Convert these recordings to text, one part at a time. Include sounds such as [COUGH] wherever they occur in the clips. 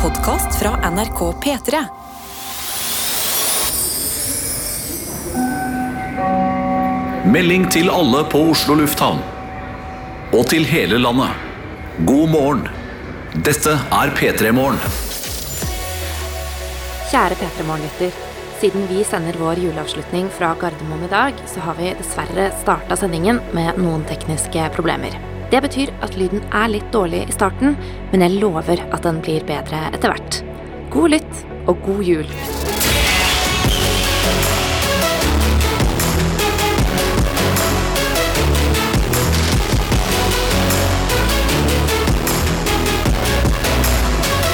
podkast fra NRK P3. Melding til alle på Oslo lufthavn. Og til hele landet. God morgen. Dette er P3 Morgen. Kjære P3 Morgen-lytter. Siden vi sender vår juleavslutning fra Gardermoen i dag, så har vi dessverre starta sendingen med noen tekniske problemer. Det betyr at lyden er litt dårlig i starten, men jeg lover at den blir bedre etter hvert. God lytt og god jul.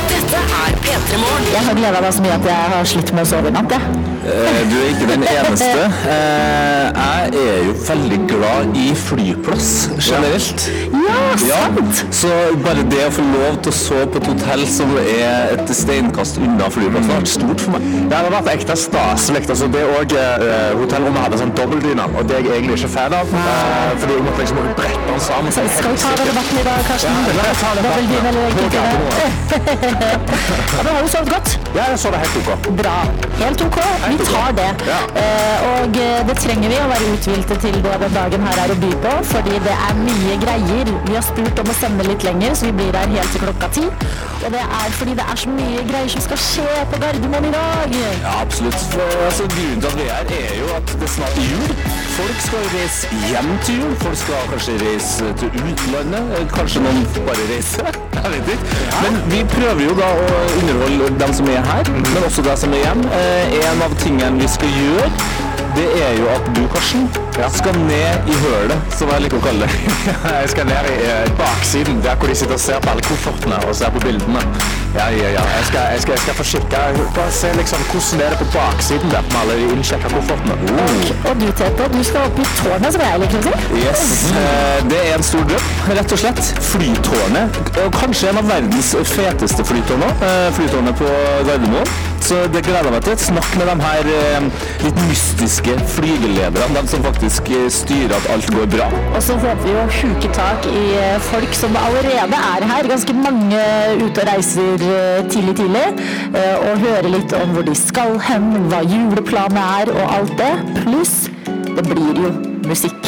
Dette er P3 Morgen. Jeg har gleda meg så mye at jeg har slitt med å sove i natt. Jeg. Eh, Du er ikke den eneste. Eh, Jeg er jo veldig glad i flyplass generelt. Ja, Ja, sant! så bare det å få lov til å sove på et hotell som er et steinkast unna flyplassen, har vært stort for meg. Ja, det har vært ekte staselig. Altså, det òg uh, hotellrommet hadde sånn dobbeltdyne, og det er jeg egentlig ikke fan av. eh, fordi jeg måtte liksom brette den sammen. Så skal vi ta den debatten i dag, Karsten? Ja, la oss ta den debatten. [LAUGHS] Ja, har du sovet godt? Ja, jeg sover helt ok. Bra. Helt ok. Vi tar det. Ja. Eh, og eh, det trenger vi å være uthvilte til det den dagen her er å by på, fordi det er mye greier. Vi har spurt om å sende litt lenger, så vi blir her helt til klokka ti. Og det er fordi det er så mye greier som skal skje på Gardermoen i dag. Ja, absolutt. For, altså, grunnen til at vi er her, er jo at det er snart jul. Folk skal reise hjem til jul. Folk skal kanskje reise til utlandet. Eh, Kanskje noen bare reiser. [LAUGHS] Jeg vet ikke. Men vi prøver jo da å underholde dem som er her, men også dem som er hjemme. Eh, en av tingene vi skal gjøre, det er jo at du, Karsten, skal ned i hølet, som jeg liker å kalle det. [LAUGHS] Jeg skal ned i eh, baksiden, der hvor de sitter og ser på alle koffertene og ser på bildene. Ja, ja, ja. Jeg skal, jeg skal, jeg skal få kikke. Bare se liksom hvordan er det på baksiden der med alle de innsjekka koffertene. Og du, Tete, du skal opp i tårnet, som jeg liker å si. Yes, eh, det er en stor drøm, rett og slett. Flytårnet, og kanskje en av verdens feteste flytårner, eh, flytårnet på Gardermoen. Så det gleder jeg meg til. Snakk med de her litt mystiske flygelederne, de som faktisk eh, styrer at alt går bra. Og så håper vi å huke tak i eh, folk som allerede er her. Ganske mange ute og reiser eh, tidlig, tidlig. eh, Og høre litt om hvor de skal hen, hva juleplanet er og alt det. Pluss det blir jo musikk.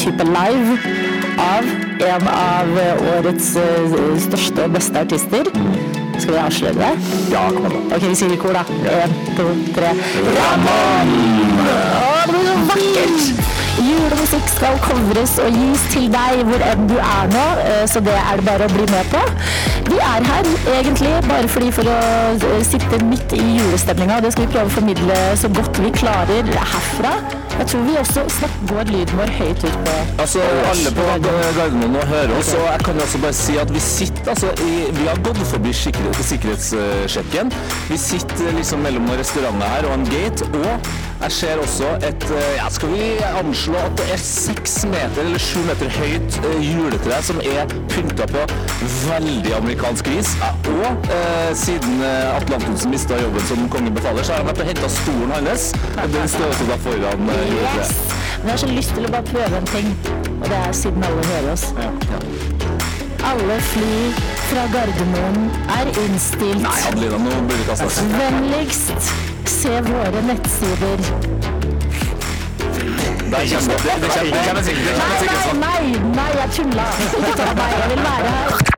Type live av en av årets største og beste artister. Skal vi avsløre det? Ja, kom an. Ok, vi sier i kor, da. Én, to, tre. Ramón! Å, det blir så vakkert! Julemusikk skal covres og gis til deg hvor enn du er nå, eh, så det er det bare å bli med på. Vi er her egentlig bare fordi for å eh, sitte midt i julestemninga. Det skal vi prøve å formidle så godt vi klarer herfra. Jeg tror vi også snakker vår lyden vår høyt ut på Altså, alle på Gardermoen nå hører oss, og jeg kan også bare si at vi sitter altså i, Vi har gått forbi sikkerhet, sikkerhetssjekken. Vi sitter liksom mellom noen restauranter her og en gate, og jeg ser også et eh, Ja, skal vi anslå at det er seks meter eller sju meter høyt eh, juletre som er pynta på veldig amerikansk vis. Og eh, siden eh, Atle Antonsen mista jobben som kongen befaler, så har han vært og henta stolen hans. Og den står også da foran eh, Yes! Men jeg har så lyst til å bare prøve en ting, og det er siden alle hører oss. Alle fly fra Gardermoen er innstilt. Nei, Adelina, nå blir vi kasta seg. Vennligst se våre nettsider. Det kommer sikkert Nei, nei, nei, nei, jeg tulla. [LAUGHS] Ikke ta meg, jeg vil være her.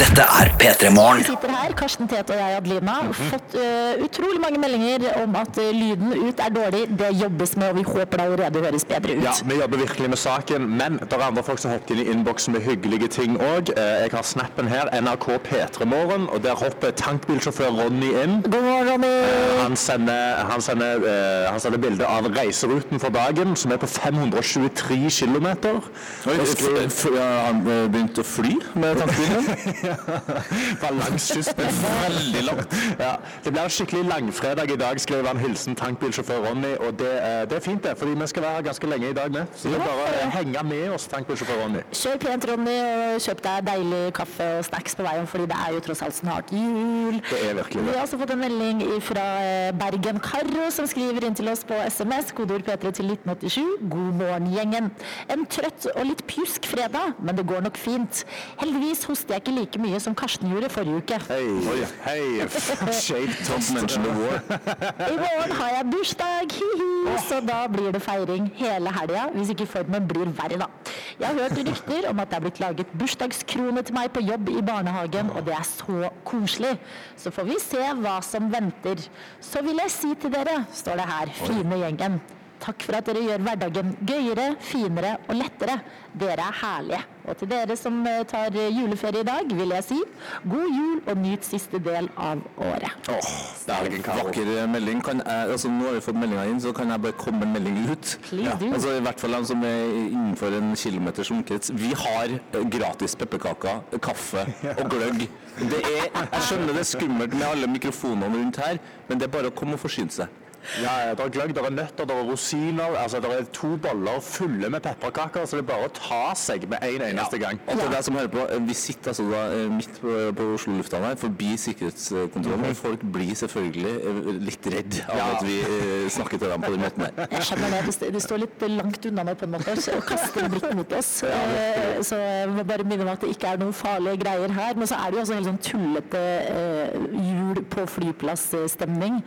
Dette er P3 Morgen. Vi sitter her, Karsten Tete og jeg, Adelina, fått uh, utrolig mange meldinger om at eh, lyden ut er dårlig. Det jobbes med, og vi håper det allerede høres bedre ut. Ja, Vi jobber virkelig med saken, men det er andre folk som hopper inn i innboksen med hyggelige ting òg. Jeg har snappen her, NRK P3morgen, og der hopper tankbilsjåfør Ronny inn. God morgen, Ronny. Han sender, han, sender, eh, han sender bilde av reiseruten for dagen, som er på 523 km. Han eh, begynte å fly med tankbilen? [LAUGHS] Var langs kysten. Veldig langt. Ja, det blir en skikkelig langfredag i dag, skriver han hilsen tankbilsjåfør Ronny. Og det, eh, det er fint, det, fordi vi skal være ganske lenge i dag med. Så det er bare å henge med oss, tankbilsjåfør Ronny. Kjør pent, Ronny, og kjøp deg deilig kaffe og snacks på veien, fordi det er jo tross alt snart jul. Det er virkelig Vi har også fått en melding fra Bergen Karro, som skriver inn til oss på SMS, kodeord P3 til 1987. God morgen, gjengen. En trøtt og litt pjusk fredag, men det går nok fint. Heldigvis hoster jeg ikke like mye som Karsten gjorde forrige uke. Hei, hei. shape top mention the war. I morgen har jeg bursdag, hihi, så da blir det feiring hele helga. Hvis ikke formen blir verre, da. Jeg har hørt rykter om at det er blitt laget bursdagskrone til meg på jobb i barnehagen, og det er så koselig. Så får vi se hva som venter. Så vil jeg si til dere, står det her, fine gjengen. Takk for at dere gjør hverdagen gøyere, finere og lettere. Dere er herlige. Og til dere som eh, tar juleferie i dag, vil jeg si god jul og nyt siste del av året. Åh, det er en Vakker melding. Kan jeg, altså, nå har vi fått meldinga inn, så kan jeg bare komme en melding ut. Ja. Altså, I hvert fall de som er innenfor en kilometers omkrets. Vi har eh, gratis pepperkaker, kaffe [LAUGHS] og gløgg. Det er, jeg skjønner det er skummelt med alle mikrofonene rundt her, men det er bare å komme og forsyne seg. Ja, ja, det er gløgg, det er nøtter, det er rosiner. Altså, det er to boller fulle med pepperkaker, så det er bare å ta seg med en eneste gang. Og til deg som hører på, eh, Vi sitter altså da eh, midt på, på Oslo lufthavn her, forbi sikkerhetskontrollen. og Folk blir selvfølgelig eh, litt redd av Ja. at vi eh, snakker til dem på den [LAUGHS] måten her. Jeg skjønner det. Det står litt langt unna nå på en måte og kaster en blikk mot oss. Ja, Så jeg må bare minne om at det ikke er noen farlige greier her. Men så er det jo også helt sånn tullete eh, jul på flyplass-stemning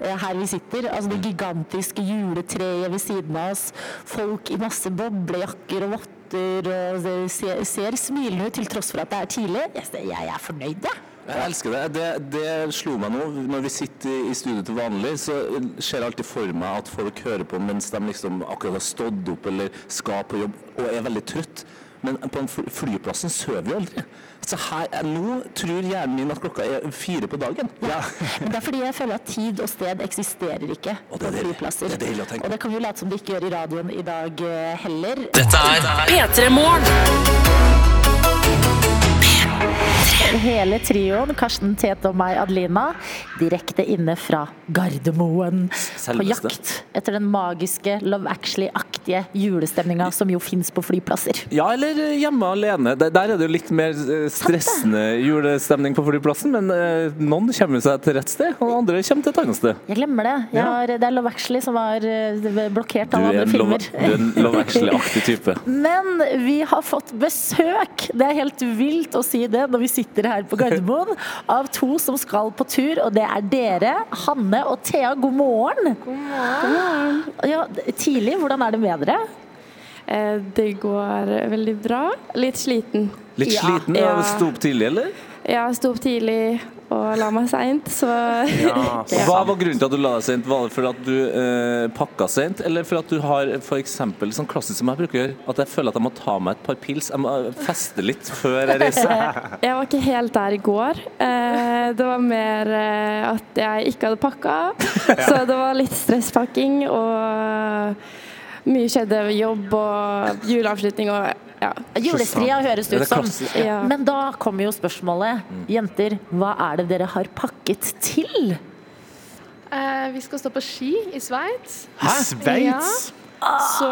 eh, her vi sitter. Altså det gigantiske juletreet ved siden av oss. Folk i masse boblejakker og votter. og Det ser, ser smilende ut til tross for at det er tidlig. Jeg, jeg er fornøyd, jeg. Jeg elsker det. det. Det slo meg nå. Når vi sitter i studio til vanlig, så ser jeg alltid for meg at folk hører på mens de liksom akkurat har stått opp eller skal på jobb og er veldig trøtt. Men på en flyplassen sover vi aldri. Så her, nå tror hjernen min at klokka er fire på dagen. [LAUGHS] Men det er fordi jeg føler at tid og sted eksisterer ikke Og det på er flyplasser. Det er å tenke. Og det kan vi late som det ikke gjør i radioen i dag eh, heller. Dette er P3 Morgen. Hele trioen, Karsten, Tete og meg, Adelina, direkte inne fra Gardermoen. På jakt etter den magiske Love Actually-aktige julestemninga som jo fins på flyplasser. Ja, eller hjemme alene. Der er det jo litt mer eh, stressende julestemning på flyplassen, men eh, noen kommer seg til rett sted, og andre kommer til et annet sted. Jeg glemmer det. Jeg har, det er Love Actually som var eh, blokkert av andre love, filmer. du er en love actually-aktig type. [LAUGHS] Men vi har fått besøk, det er helt vilt å si det når vi sitter her på Gardermoen, av to som skal på tur, og det er dere, Hanne og Thea. God morgen. God morgen. Ja, tidlig, hvordan er det med dere? Eh, Det går veldig bra. Litt sliten. Litt sliten Ja. Ja. Sto opp tidlig, eller? Ja, sto opp tidlig og la meg seint, så [LAUGHS] Hva var grunnen til at du la deg seint? Var det fordi at du eh, pakka seint, eller for at du har for eksempel, sånn klassisk som jeg bruker å gjøre, at jeg føler at jeg må ta meg et par pils, jeg må eh, feste litt før jeg reiser? [LAUGHS] jeg var ikke helt der i går. Eh, Det var mer eh, at jeg ikke hadde pakka, [LAUGHS] så det var litt stresspakking og mye skjedde. Jobb og juleavslutning og ja. Julestria høres det ut som. Ja. Men da kommer jo spørsmålet. Jenter, hva er det dere har pakket til? Eh, vi skal stå på ski i Sveits. Hæ? Sveits? Så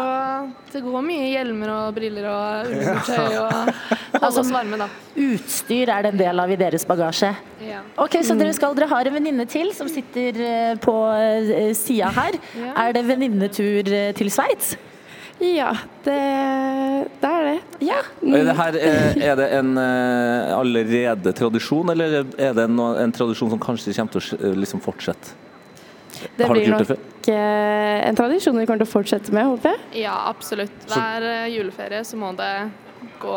det går mye hjelmer og briller og undertøy [LAUGHS] og holde oss varme, da. Utstyr er det en del av i deres bagasje. Ja. Ok, Så dere, skal, dere har en venninne til som sitter eh, på eh, sida her. Ja. Er det venninnetur eh, til Sveits? Ja, det, det er det. Ja. Er det, her, eh, er det en eh, allerede tradisjon, eller er det en, en tradisjon som kanskje kommer til å eh, liksom fortsette? Det Har blir det nok en tradisjon vi kommer til å fortsette med, håper jeg. ja, absolutt. Hver juleferie så må det gå,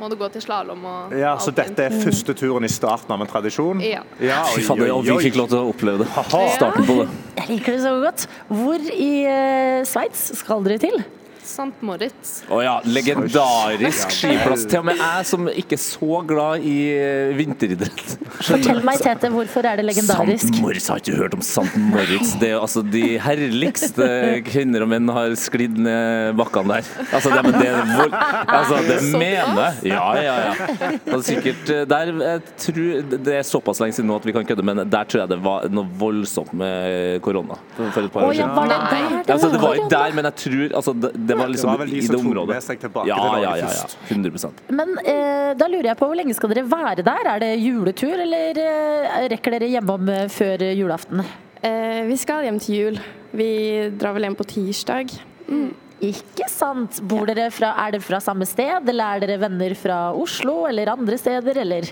må du gå til slalåm og Ja, så dette er første turen i starten av en tradisjon? Ja. Ja, Fy oi, vi fikk lov til å oppleve det. Starten på det. Jeg liker det så godt. Hvor i uh, Sveits skal dere til? St. Moritz. Å ja, legendarisk skiplass. Til og med jeg som ikke er så glad i eh, vinteridrett. Fortell meg, Tete, hvorfor er det legendarisk? St. Moritz, har ikke hørt om St. Moritz. Det er altså de herligste kvinner og menn har sklidd ned bakkene der. Altså, det, men det er vold... Altså, det mener jeg. Ja, ja, ja. Altså, sikkert eh, der jeg tror, Det er såpass lenge siden nå at vi kan kødde, men der tror jeg det var noe voldsomt med korona. For et par år siden. Oh, ja, var det der? Ja, altså, det var ikke der, men jeg tror altså, det, det var liksom Det var vel de i som det området. med seg tilbake ja, til ja, ja, ja. først. 100 Men eh, da lurer jeg på hvor lenge skal dere være der? Er det juletur, eller eh, rekker dere hjemom eh, før eh, julaften? Eh, vi skal hjem til jul. Vi drar vel hjem på tirsdag. Ikke sant? Bor dere fra, er dere fra samme sted, eller er dere venner fra Oslo eller andre steder, eller?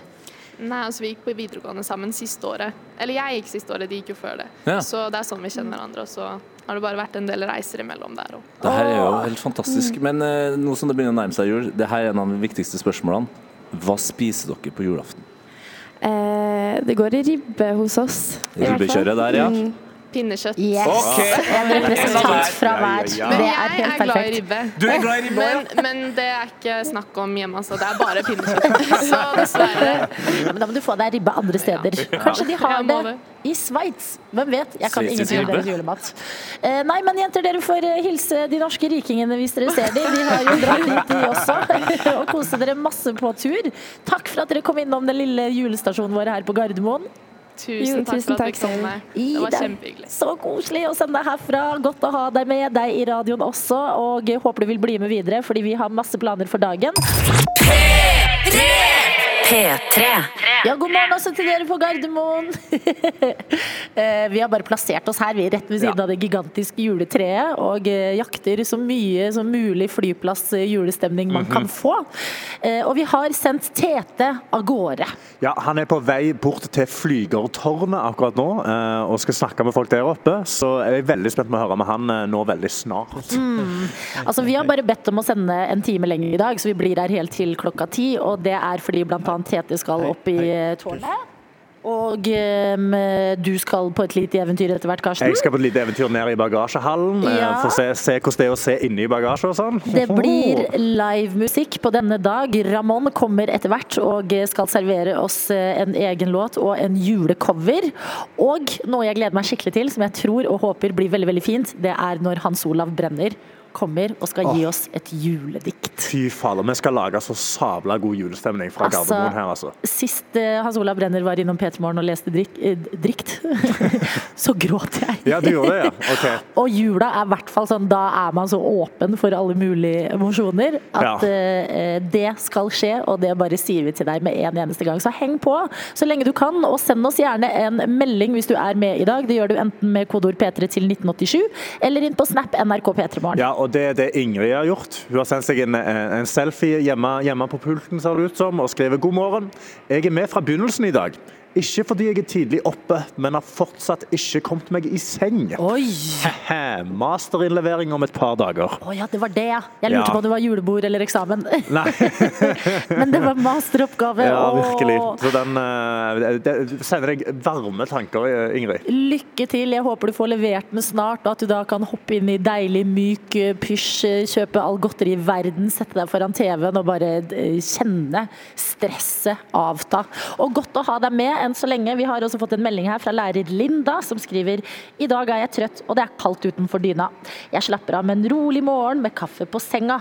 Nei, altså Vi gikk på videregående sammen siste året. Eller jeg gikk siste året, de gikk jo før det. Ja. Så det er sånn vi kjenner hverandre. Og så har det bare vært en del reiser imellom der òg. Det her er jo helt fantastisk. Men eh, nå som det begynner å nærme seg jul, det her er en av de viktigste spørsmålene. Hva spiser dere på julaften? Eh, det går i ribbe hos oss. Ribbekjøret der, ja. Mm. Pinnekjøtt. Yes. En representant fra hver. Det jeg er helt er glad i perfekt. ribbe. Du er glad i ribbe, Men, men det er ikke snakk om hjemme, altså. Det er bare pinnekjøtt. Så dessverre. Ja, men da må du få deg ribbe andre steder. Kanskje de har det i Sveits. Hvem vet? Jeg kan ingenting om deres julemat. Eh, nei, men jenter, dere får eh, hilse de norske rikingene hvis dere ser dem. De har jo dratt dit, de også. [LAUGHS] Og kose dere masse på tur. Takk for at dere kom innom den lille julestasjonen vår her på Gardermoen. Tusen Jo, takk tusen for at takk dere kom. med. Det var kjempehyggelig. Så koselig å sende deg herfra. Godt å ha deg med, deg i radioen også. Og håper du vil bli med videre, fordi vi har masse planer for dagen. P3. Ja, god morgen også til dere på Gardermoen. [LAUGHS] Eh, vi har bare plassert oss her, vi rett ved siden av det gigantiske juletreet, og eh, jakter så mye som mulig flyplass-julestemning man kan få. Eh, Og vi har sendt Tete av gårde. Ja, Han er på vei bort til Flygertårnet akkurat nå eh, og skal snakke med folk der oppe. Så jeg er veldig spent med å høre med han eh, nå veldig snart. Altså, vi har bare bedt om å sende en time lenger i dag, så vi blir her helt til klokka ti. Og det er fordi bl.a. Tete skal opp i eh, tårnet. Og um, du skal på et lite eventyr etter hvert, Karsten. Jeg skal på et lite eventyr ned i bagasjehallen eh, Ja. for å se, se hvordan det er å se inni bagasje og sånn. Det blir livemusikk på denne dag. Ramón kommer etter hvert og skal servere oss eh, en egen låt og en julecover. Og noe jeg gleder meg skikkelig til, som jeg tror og håper blir veldig veldig fint, det er når Hans Olav Brenner kommer og skal gi oss et juledikt. Fy fader, vi skal lage så sabla god julestemning fra Altså, Gardermoen her, altså. Sist eh, Hans Olav Brenner var innom P3 Morgen og leste drikk, eh, drikt, [LAUGHS] så gråt jeg. Ja, du gjorde det, ja? OK. [LAUGHS] Og jula er i hvert fall sånn, da er man så åpen for alle mulige emosjoner at Ja. eh, det skal skje, og det bare sier vi til deg med en eneste gang. Så heng på så lenge du kan, og send oss gjerne en melding hvis du er med i dag. Det gjør du enten med kodeord P3 til 1987, eller inn på Snap NRK P3 Morgen. Ja, og det er det Ingrid har gjort. Hun har sendt seg en, en selfie hjemme, hjemme på pulten, ser det ut som, og skrevet 'God morgen'. Jeg er med fra begynnelsen i dag. Ikke fordi jeg er tidlig oppe, men har fortsatt ikke kommet meg i seng. Oi! Masterinnlevering om et par dager. Å ja, det var det, ja. Jeg lurte Ja. på om det var julebord eller eksamen. Nei, [LAUGHS] Men det var masteroppgave. ja, virkelig. Så den uh, sender deg varme tanker, eh, Ingrid. Lykke til. Jeg håper du får levert den snart, og at du da kan hoppe inn i deilig, myk eh, pysj, kjøpe all godteri i verden, sette deg foran TV-en og bare kjenne stresset avta. Og godt å ha deg med enn så lenge. Vi har også fått en melding her fra lærer Linda, som skriver I dag er jeg trøtt, og det er kaldt utenfor dyna. Jeg slapper av med en rolig morgen med kaffe på senga.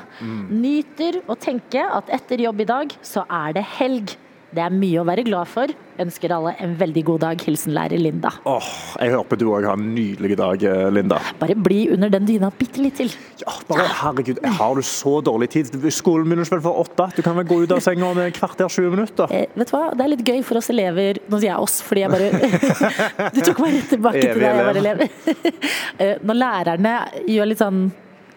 Nyter å tenke at etter jobb i dag, så er det helg. Det er mye å være glad for. Ønsker alle en veldig god dag. Hilsen lærer Linda. Åh, jeg håper du òg har en nydelig dag, eh, Linda. Bare bli under den dyna bitte litt til. Ja, bare, herregud, har du så dårlig tid? Skolen begynner vel for åtte? Du kan vel gå ut av senga om et kvarter, 20 minutter? Eh, vet du hva? Det er litt gøy for oss elever Nå sier jeg oss, fordi jeg bare [LAUGHS] Du tok meg rett tilbake til deg jeg var elev. [LAUGHS] Eh, Når lærerne gjør litt sånn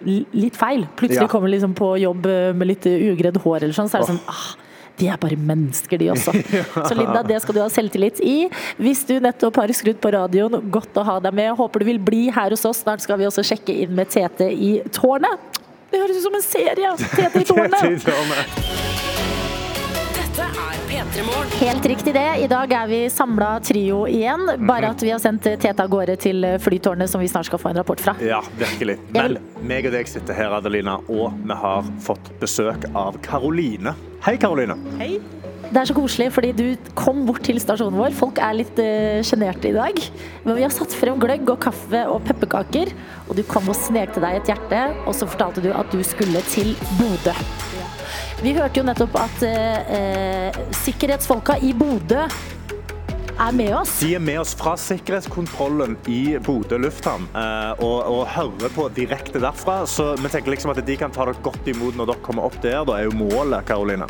litt feil, plutselig Ja. kommer liksom på jobb eh, med litt ugredd hår eller sånn, så er det sånn ah, de er bare mennesker, de også. [LAUGHS] Så Linda, det skal du ha selvtillit i. Hvis du nettopp har skrudd på radioen, godt å ha deg med. Håper du vil bli her hos oss. Snart skal vi også sjekke inn med Tete i tårnet. Det høres ut som en serie! Tete i tårnet. [LAUGHS] Dette er P3 Morgen. Helt riktig det. I dag er vi samla trio igjen. Bare at vi har sendt Tete av gårde til Flytårnet, som vi snart skal få en rapport fra. Ja, virkelig. Men meg og deg sitter her, Adelina, og vi har fått besøk av Karoline. Hei, Karoline. Det er så koselig, fordi du kom bort til stasjonen vår. Folk er litt uh, i dag. Men vi har satt frem gløgg og kaffe og pepperkaker. Og du kom og snekte deg et hjerte, og så fortalte du at du skulle til Bodø. Vi hørte jo nettopp at eh, eh, sikkerhetsfolka i Bodø er med oss. De er med oss fra sikkerhetskontrollen i Bodø lufthavn eh, og, og hører på direkte derfra. Så vi tenker liksom at de kan ta dere godt imot når dere kommer opp der. Da er jo målet, Karoline.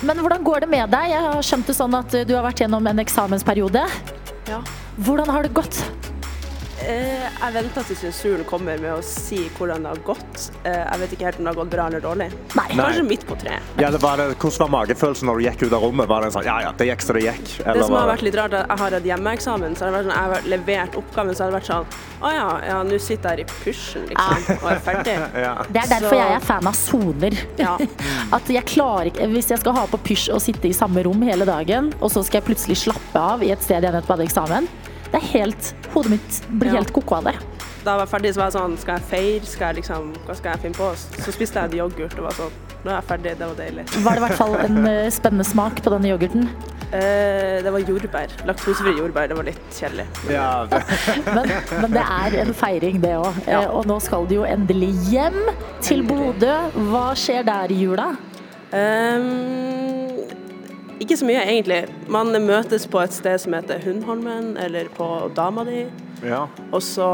Men hvordan går det med deg? Jeg har skjønt det sånn at du har vært gjennom en eksamensperiode. Ja. Hvordan har det gått? Eh, jeg venter til sensuren kommer med å si hvordan det har gått. Eh, jeg vet ikke helt om det har gått bra eller dårlig. Kanskje midt på treet. Ja, det var det, hvordan var magefølelsen når du gikk ut av rommet? Var det en sånn ja ja, det gikk så det gikk? Det som har vært litt rart, er at jeg har hatt hjemmeeksamen, så har det vært sånn, jeg har levert oppgaven, så har det vært sånn Å ja, ja nå sitter jeg her i pushen, liksom, og er ferdig. [LAUGHS] Det er derfor Så- jeg er fan av soner. Ja. [LAUGHS] At jeg klarer ikke Hvis jeg skal ha på pysj og sitte i samme rom hele dagen, og så skal jeg plutselig slappe av i et sted jeg nettopp hadde eksamen, det er helt Hodet mitt blir Ja. helt ko-ko av det. Da jeg var ferdig, så var jeg sånn Skal jeg feire? Skal jeg liksom Hva skal jeg finne på? Så spiste jeg en yoghurt og var sånn Nå er jeg ferdig. Det var deilig. Var det i hvert fall en eh, spennende smak på denne yoghurten? Eh, det var jordbær. Laktosefri jordbær. Det var litt kjedelig. Ja, det. [LAUGHS] Men, men det er en feiring, det òg. Og nå skal du jo endelig hjem til Bodø. Hva skjer der i jula? Ehm, ikke så mye, egentlig. Man møtes på et sted som heter Hundholmen, eller på dama di. Ja. Og så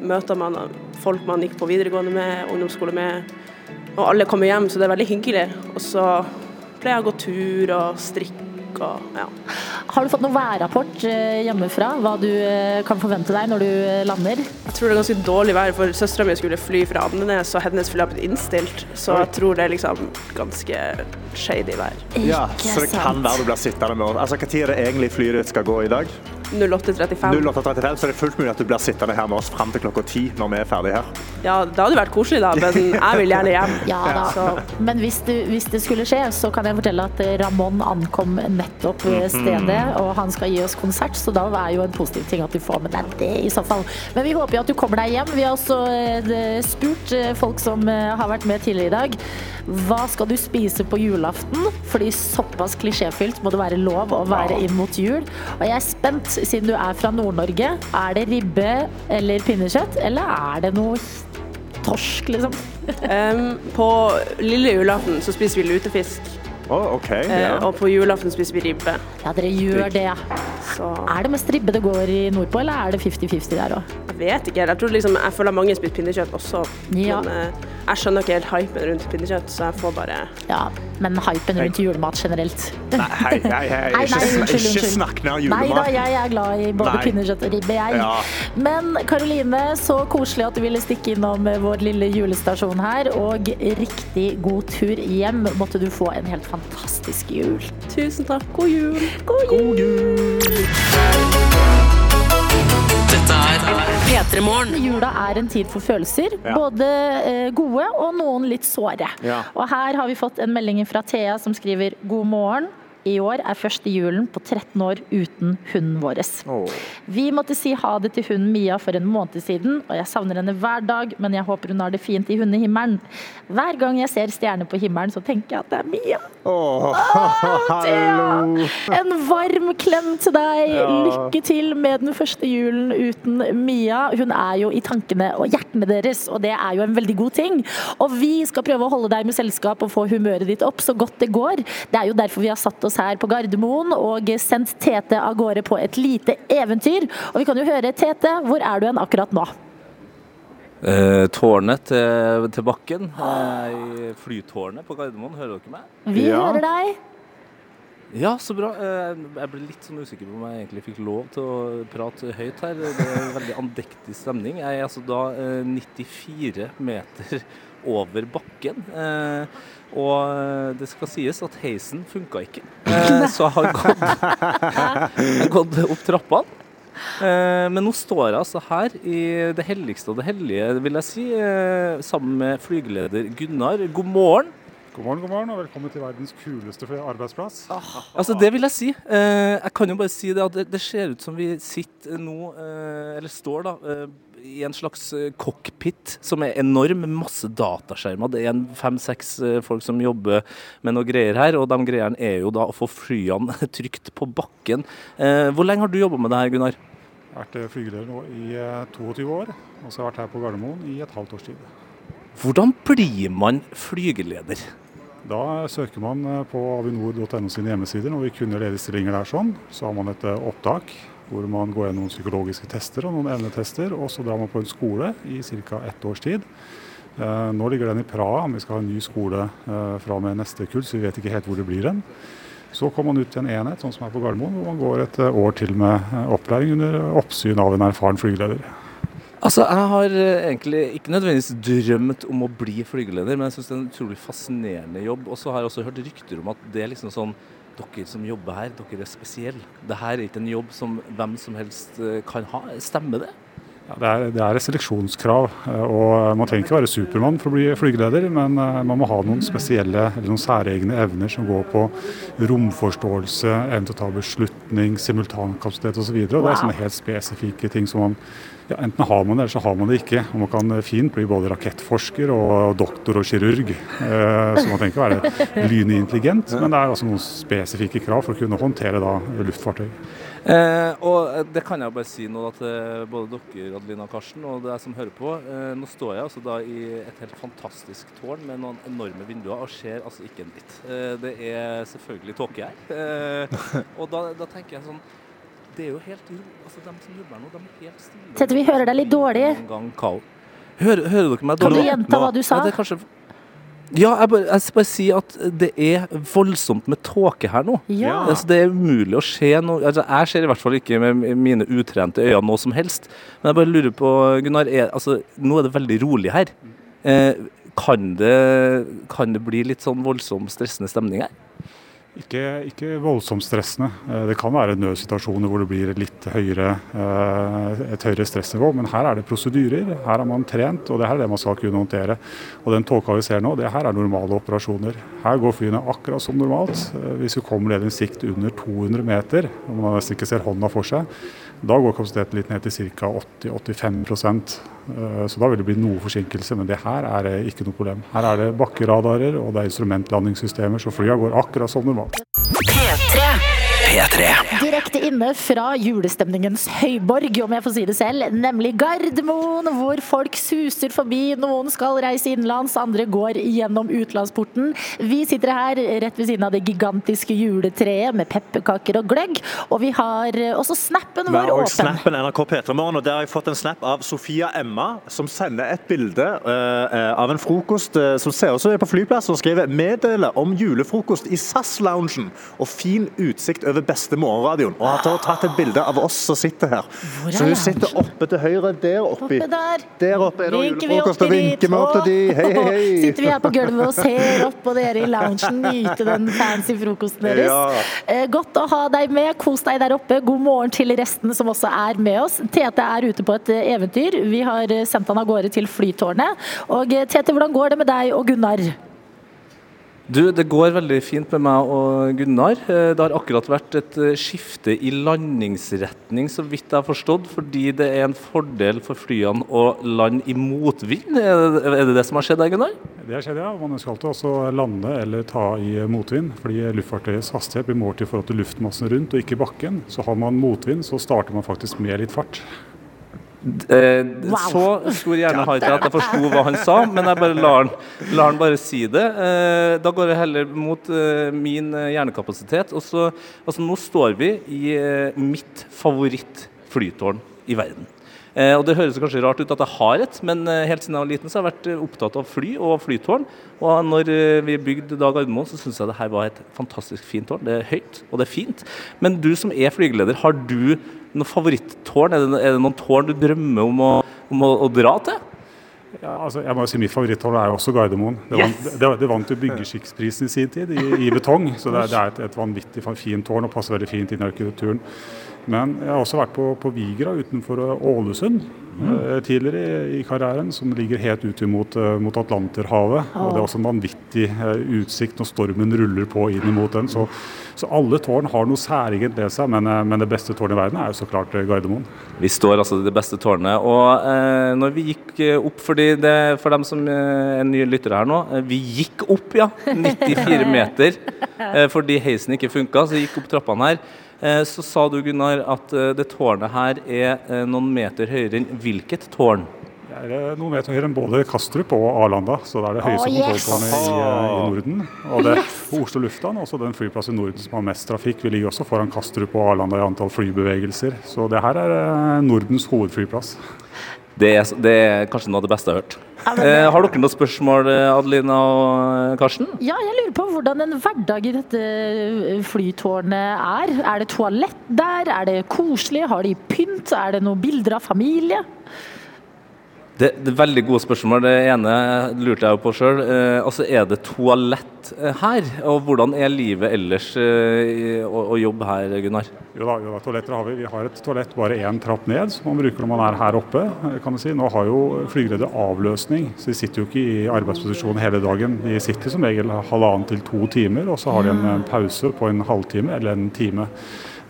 møter man folk man gikk på videregående med, ungdomsskole med. Og alle kommer hjem, så det er veldig hyggelig. Og så pleier jeg å gå tur og strikke og ja. Har du fått noen værrapport eh, hjemmefra? Hva du eh, kan forvente deg når du eh, lander? Jeg tror det er ganske dårlig vær, for søstera mi skulle fly fra Andenes, og hennes fly har blitt innstilt. Så jeg tror det er liksom ganske shady vær. ja, så det kan være du blir sittende med henne. Altså, Når er det egentlig flyet ditt skal gå i dag? 08.35. 08.35, så er det fullt mulig at du blir sittende her med oss fram til klokka ti når vi er ferdige her. Ja, det hadde vært koselig da, men jeg vil gjerne hjem. Ja da. Så Men hvis det, hvis det skulle skje, så kan jeg fortelle at Ramón ankom nettopp ved stedet, og han skal gi oss konsert, så da er jo en positiv ting at du får med deg det i så fall. Men vi håper jo at du kommer deg hjem. Vi har også eh, spurt eh, folk som eh, har vært med tidligere i dag. Hva skal du spise på julaften? Fordi såpass klisjéfylt må det være lov å være inn mot jul. Og jeg er spent, siden du er fra Nord-Norge. Er det ribbe eller pinnekjøtt, eller er det noe torsk, liksom? um, på lille julaften så spiser vi lutefisk, Å, okay, eh, og på julaften spiser vi ribbe. Ja, dere gjør det. Så Er det mest ribbe det går i nordpå, eller er det 50-50 der òg? jeg vet ikke. Jeg tror liksom, jeg føler mange spiser pinnekjøtt også. Ja. Men eh, jeg skjønner ikke helt hypen rundt pinnekjøtt, så jeg får bare Ja, men hypen rundt julemat generelt. Nei, hei, hei, hei. Nei, Ikke, nei, unnskyld, ikke snakk ned Nei da, julemat. jeg er glad i både Nei. pinnekjøtt og ribbe, jeg. Ja. Men Karoline, så koselig at du ville stikke innom vår lille julestasjon her. Og riktig god tur hjem. Måtte du få en helt fantastisk jul. Tusen takk. God jul. God jul! Dette er P3 Morgen. Jula er en tid for følelser. Ja. Både eh, gode og noen litt såre. Ja. Og her har vi fått en melding fra Thea som skriver God morgen. I år er første julen på 13 år uten hunden vår. Vi måtte si ha det til hunden Mia for en måned siden, og jeg savner henne hver dag, men jeg håper hun har det fint i hundehimmelen. Hver gang jeg ser stjerner på himmelen, så tenker jeg at det er Mia. Thea! hallo. En varm klem til deg. Ja. Lykke til med den første julen uten Mia. Hun er jo i tankene og hjertene deres, og det er jo en veldig god ting. Og vi skal prøve å holde deg med selskap og få humøret ditt opp så godt det går. Det er jo derfor vi har satt oss her på Gardermoen og sendt Tete av gårde på et lite eventyr. Og vi kan jo høre, Tete, hvor er du hen akkurat nå? Eh, tårnet til, til bakken. Eh, flytårnet på Gardermoen. Hører dere meg? Vi Ja. hører deg. Ja, så bra. Eh, Jeg ble litt sånn usikker på om jeg egentlig fikk lov til å prate høyt her. Det er en veldig andektig stemning. Jeg er altså da eh, 94 meter over bakken. Eh, Og det skal sies at heisen funka ikke. [LAUGHS] Eh, Så jeg har gått, jeg [LAUGHS] har gått opp trappene. Eh, Men nå står jeg altså her i det helligste og det hellige, vil jeg si, eh, sammen med flygeleder Gunnar. God morgen. God morgen, god morgen, og velkommen til verdens kuleste arbeidsplass. Altså, det vil jeg si. Eh, jeg kan jo bare si det at det, ser ut som vi sitter nå, eh, eller står da, eh, i en slags eh, cockpit som er enorm, med masse dataskjermer. Det er en fem-seks eh, folk som jobber med noe greier her, og de greiene er jo da å få flyene [LAUGHS] trygt på bakken. Eh, hvor lenge har du jobba med det her, Gunnar? Jeg har vært flygeleder nå i eh, 22 år, og så har jeg vært her på Gardermoen i et halvt års tid. Hvordan blir man flygeleder? Da søker man på avinor.no sine hjemmesider når vi kunne ledige stillinger der sånn. Så har man et opptak hvor man går gjennom noen psykologiske tester og noen evnetester, og så drar man på en skole i ca. ett års tid. Eh, Nå ligger den i Praha, vi skal ha en ny skole eh, fra og med neste kull, så vi vet ikke helt hvor det blir den. Så kommer man ut til en enhet, sånn som er på Gardermoen, hvor man går et eh, år til med opplæring under oppsyn av en erfaren flygeleder. Altså, Jeg har egentlig ikke nødvendigvis drømt om å bli flygeleder, men jeg syns det er en utrolig fascinerende jobb. Og så har jeg også hørt rykter om at det er liksom sånn dere som jobber her, dere er spesielle. Dette er ikke en jobb som hvem som helst eh, kan ha. Stemmer det? Ja, det, er, det er et seleksjonskrav, eh, og man trenger ikke være Supermann for å bli flygeleder, men eh, man må ha noen spesielle eller noen særegne evner som går på romforståelse, evne til å ta beslutning, simultankapasitet osv. Det er sånne helt spesifikke ting som man ja, Enten har man det, eller så har man det ikke. Og Man kan fint bli både rakettforsker og doktor og kirurg. Eh, så man trenger ikke være lynintelligent, men det er altså noen spesifikke krav for å kunne håndtere da luftfartøy. Eh, og det kan jeg bare si nå til både dere, Adelina og Karsten, og deg som hører på. Eh, nå står jeg altså da i et helt fantastisk tårn med noen enorme vinduer og ser altså ikke en dritt. Eh, det er selvfølgelig tåke her. Eh, [LAUGHS] og da, da tenker jeg sånn det er jo helt. Altså, de som jobber nå, de er helt stille. Tete, vi hører deg litt dårlig. En gang kaos. Hører, hører dere meg dårlig? Kan du gjenta hva du sa? Ja, kanskje... Ja, jeg bare, jeg skal bare si at det er voldsomt med tåke her nå. Ja. Altså, det er umulig å se noe altså, Jeg ser i hvert fall ikke med mine utrente øyne noe som helst. Men jeg bare lurer på, Gunnar, er, altså, nå er det veldig rolig her. Eh, kan, det, kan det bli litt sånn voldsom stressende stemning her? Ikke, ikke voldsomt stressende. Eh, Det kan være nødsituasjoner hvor det blir et høyere, eh, et høyere stressnivå, men her er det prosedyrer. Her har man trent, og det her er det man skal kunne håndtere. Og den tåka vi ser nå, det her er normale operasjoner. Her går flyene akkurat som normalt. Eh, Hvis vi kommer ned i en sikt under 200 meter, og man nesten ikke ser hånda for seg, da går kapasiteten litt ned til ca. 80-85 Eh, Så da vil det bli noe forsinkelse, men det her er det ikke noe problem. Her er det bakkeradarer og det er instrumentlandingssystemer, så flya går akkurat som normalt. P3. Direkte inne fra julestemningens høyborg, om jeg får si det selv, nemlig Gardermoen, hvor folk suser forbi. Noen skal reise innenlands, andre går gjennom utlandsporten. Vi sitter her rett ved siden av det gigantiske juletreet med pepperkaker og gløgg, og vi har også snappen vår åpen. Vi har også snappen NRK P3morgen, og der har jeg fått en snap av Sofia Emma, som sender et bilde uh, av en frokost uh, som ser ut som det er på flyplassen, og skriver 'Meddeler om julefrokost i SAS-loungen og fin utsikt over beste morgenradioen'. Og har tatt et bilde av oss som sitter her. Er Så hun sitter oppe til høyre der oppi. Oppe der. Der oppe er det julefrokost, og vinker vi opp til de. Hei, hei, hei. [LAUGHS] Sitter vi her på gulvet og ser opp på dere i loungen, nyte den fancy frokosten deres. Ja. Eh, Godt å ha deg med, kos deg der oppe. God morgen til resten som også er med oss. Tete er ute på et eh, eventyr. Vi har eh, sendt han av gårde til Flytårnet. Og Tete, hvordan går det med deg og Gunnar? Du, det går veldig fint med meg og Gunnar. Eh, Det har akkurat vært et eh, skifte i landingsretning, så vidt jeg har forstått, fordi det er en fordel for flyene å lande i motvind. Er det det, det som har skjedd her, Gunnar? Det har skjedd, ja. Man skal til også lande eller ta i motvind, fordi luftfartøyets hastighet blir målt i forhold til luftmassen rundt og ikke bakken. Så har man motvind, så starter man faktisk med litt fart. Eh, Wow. Så stor hjerne har ikke jeg at jeg forsto hva han sa, men jeg bare lar han, lar han bare si det. Eh, da går jeg heller mot eh, min eh, hjernekapasitet. Og så, altså, nå står vi i eh, mitt favorittflytårn i verden. Eh, og Det høres kanskje rart ut at jeg har et, men helt siden jeg var liten så har jeg vært opptatt av fly og flytårn. Og når vi bygde da Gardermoen, så syns jeg det her var et fantastisk fint tårn. Det er høyt, og det er fint. Men du som er flygeleder, har du noe favorittårn? Er det, er det noen tårn du drømmer om å, om å, å dra til? Ja, altså, jeg må jo si Mitt favoritthold er jo også Gardermoen. Det, vant, det, det vant jo byggeskikksprisen i sin tid, i, i betong. Så det, det er et, et vanvittig fint tårn og passer veldig fint inn i arkitekturen. Men jeg har også vært på, på Vigra utenfor Ålesund eh, tidligere i, i karrieren, som ligger helt ut mot, eh, mot Atlanterhavet. Og Det er også en vanvittig eh, utsikt når stormen ruller på inn mot den. Så, så alle tårn har noe særegent ved seg, men, eh, men det beste tårnet i verden er jo så klart eh, Gardermoen. Vi står altså i det beste tårnet. Og eh, når vi gikk eh, opp, fordi det, for dem som eh, er nye lyttere her nå, eh, vi gikk opp, ja. [LAUGHS] 94 meter. Eh, fordi heisen ikke funka, så vi gikk opp trappene her. Eh, så sa du, Gunnar, at eh, det tårnet her er eh, noen meter høyere enn hvilket tårn? Det er noen meter høyere enn både Kastrup og Arlanda, så det er det høyeste oh, yes! kontrolltårnet i, i Norden. Og det på Oslo lufthavn, også den flyplassen i Norden som har mest trafikk. Vi ligger også foran Kastrup og Arlanda i antall flybevegelser. Så det her er Nordens hovedflyplass. Det er, det er kanskje noe av det beste jeg har hørt. Eh, har dere noen spørsmål, eh, Adelina og Karsten? Ja, jeg lurer på hvordan en hverdag i dette flytårnet er. Er det toalett der? Er det koselig? Har de pynt? Er det noen bilder av familie? Det, det er veldig gode spørsmål. Det ene lurte jeg på sjøl. Eh, altså, er det toalett eh, her? Og hvordan er livet ellers eh, å, å jobbe her, Gunnar? Jo da, jo da, toaletter har vi. Vi har et toalett bare én trapp ned, som man bruker når man er her oppe. eh, kan du si. Nå har jo flygeledere avløsning, så de sitter jo ikke i arbeidsposisjon hele dagen. De sitter som regel halvannen til to timer, og så har de en, en pause på en halvtime eller en time.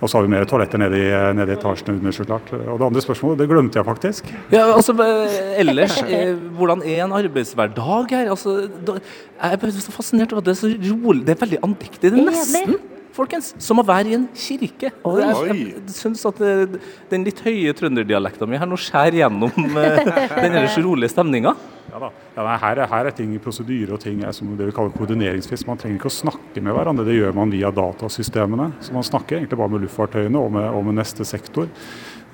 Og så har vi mer toaletter nede i, nede i etasjene under, så klart. Og det andre spørsmålet, det glemte jeg faktisk. Ja, altså, eh, ellers, eh, hvordan er en arbeidshverdag her? Altså, jeg er så fascinert over at det er så rolig. Det er veldig andektig. Det er Enig. nesten folkens, som å være i en kirke. Oi. Jeg, jeg syns at det, den litt høye trønderdialekta mi her nå skjærer gjennom eh, den ellers rolige stemninga. Ja da. Ja, nei, her, er, her er ting i prosedyre og ting er som det vi kaller koordineringsfisk. Man trenger ikke å snakke med hverandre, det gjør man via datasystemene. Så man snakker egentlig bare med luftfartøyene og med, og med neste sektor.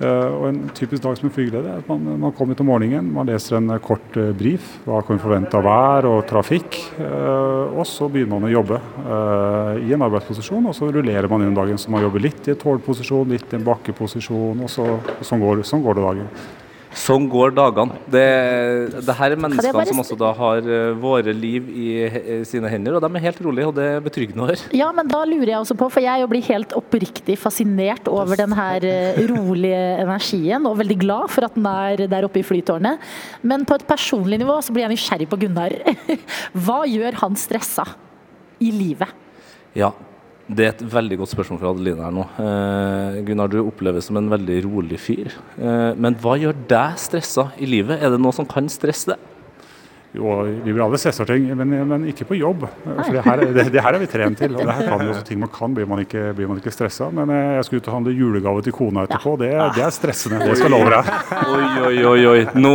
Eh, og En typisk dag som en flygeleder er at man, man kommer om morgenen, man leser en eh, kort eh, brief. Hva kan vi forvente av vær og trafikk? og så begynner man å jobbe i en arbeidsposisjon, og så rullerer man gjennom dagen. Så man jobber litt i en tårnposisjon, litt i en bakkeposisjon, og så, sånn, går, sånn går det dagen. Sånn går dagene. Det, det her er mennesker som også da har eh, våre liv i sine hender, og de er helt rolige, og det er betryggende å høre. Ja, men da lurer jeg også på, for jeg blir helt oppriktig fascinert over den her eh, rolige energien, og veldig glad for at den er der oppe i flytårnet. Men på et personlig nivå så blir jeg nysgjerrig på Gunnar. [LAUGHS] Hva gjør han stressa i livet? Ja, det er et veldig godt spørsmål fra Adeline her nå. Eh, Gunnar, du oppleves som en veldig rolig fyr. Eh, men hva gjør deg stressa i livet? Er det noe som kan stresse deg? Jo, vi blir alle stressa av ting, men, men ikke på jobb. For det her, det, det her er vi trent til. og det her kan jo også ting man kan, blir man ikke, blir man ikke stressa. Men eh, jeg skal ut og handle julegave til kona etterpå. Det, det er stressende. Det skal jeg love deg. Oi, oi, oi. oi. Nå,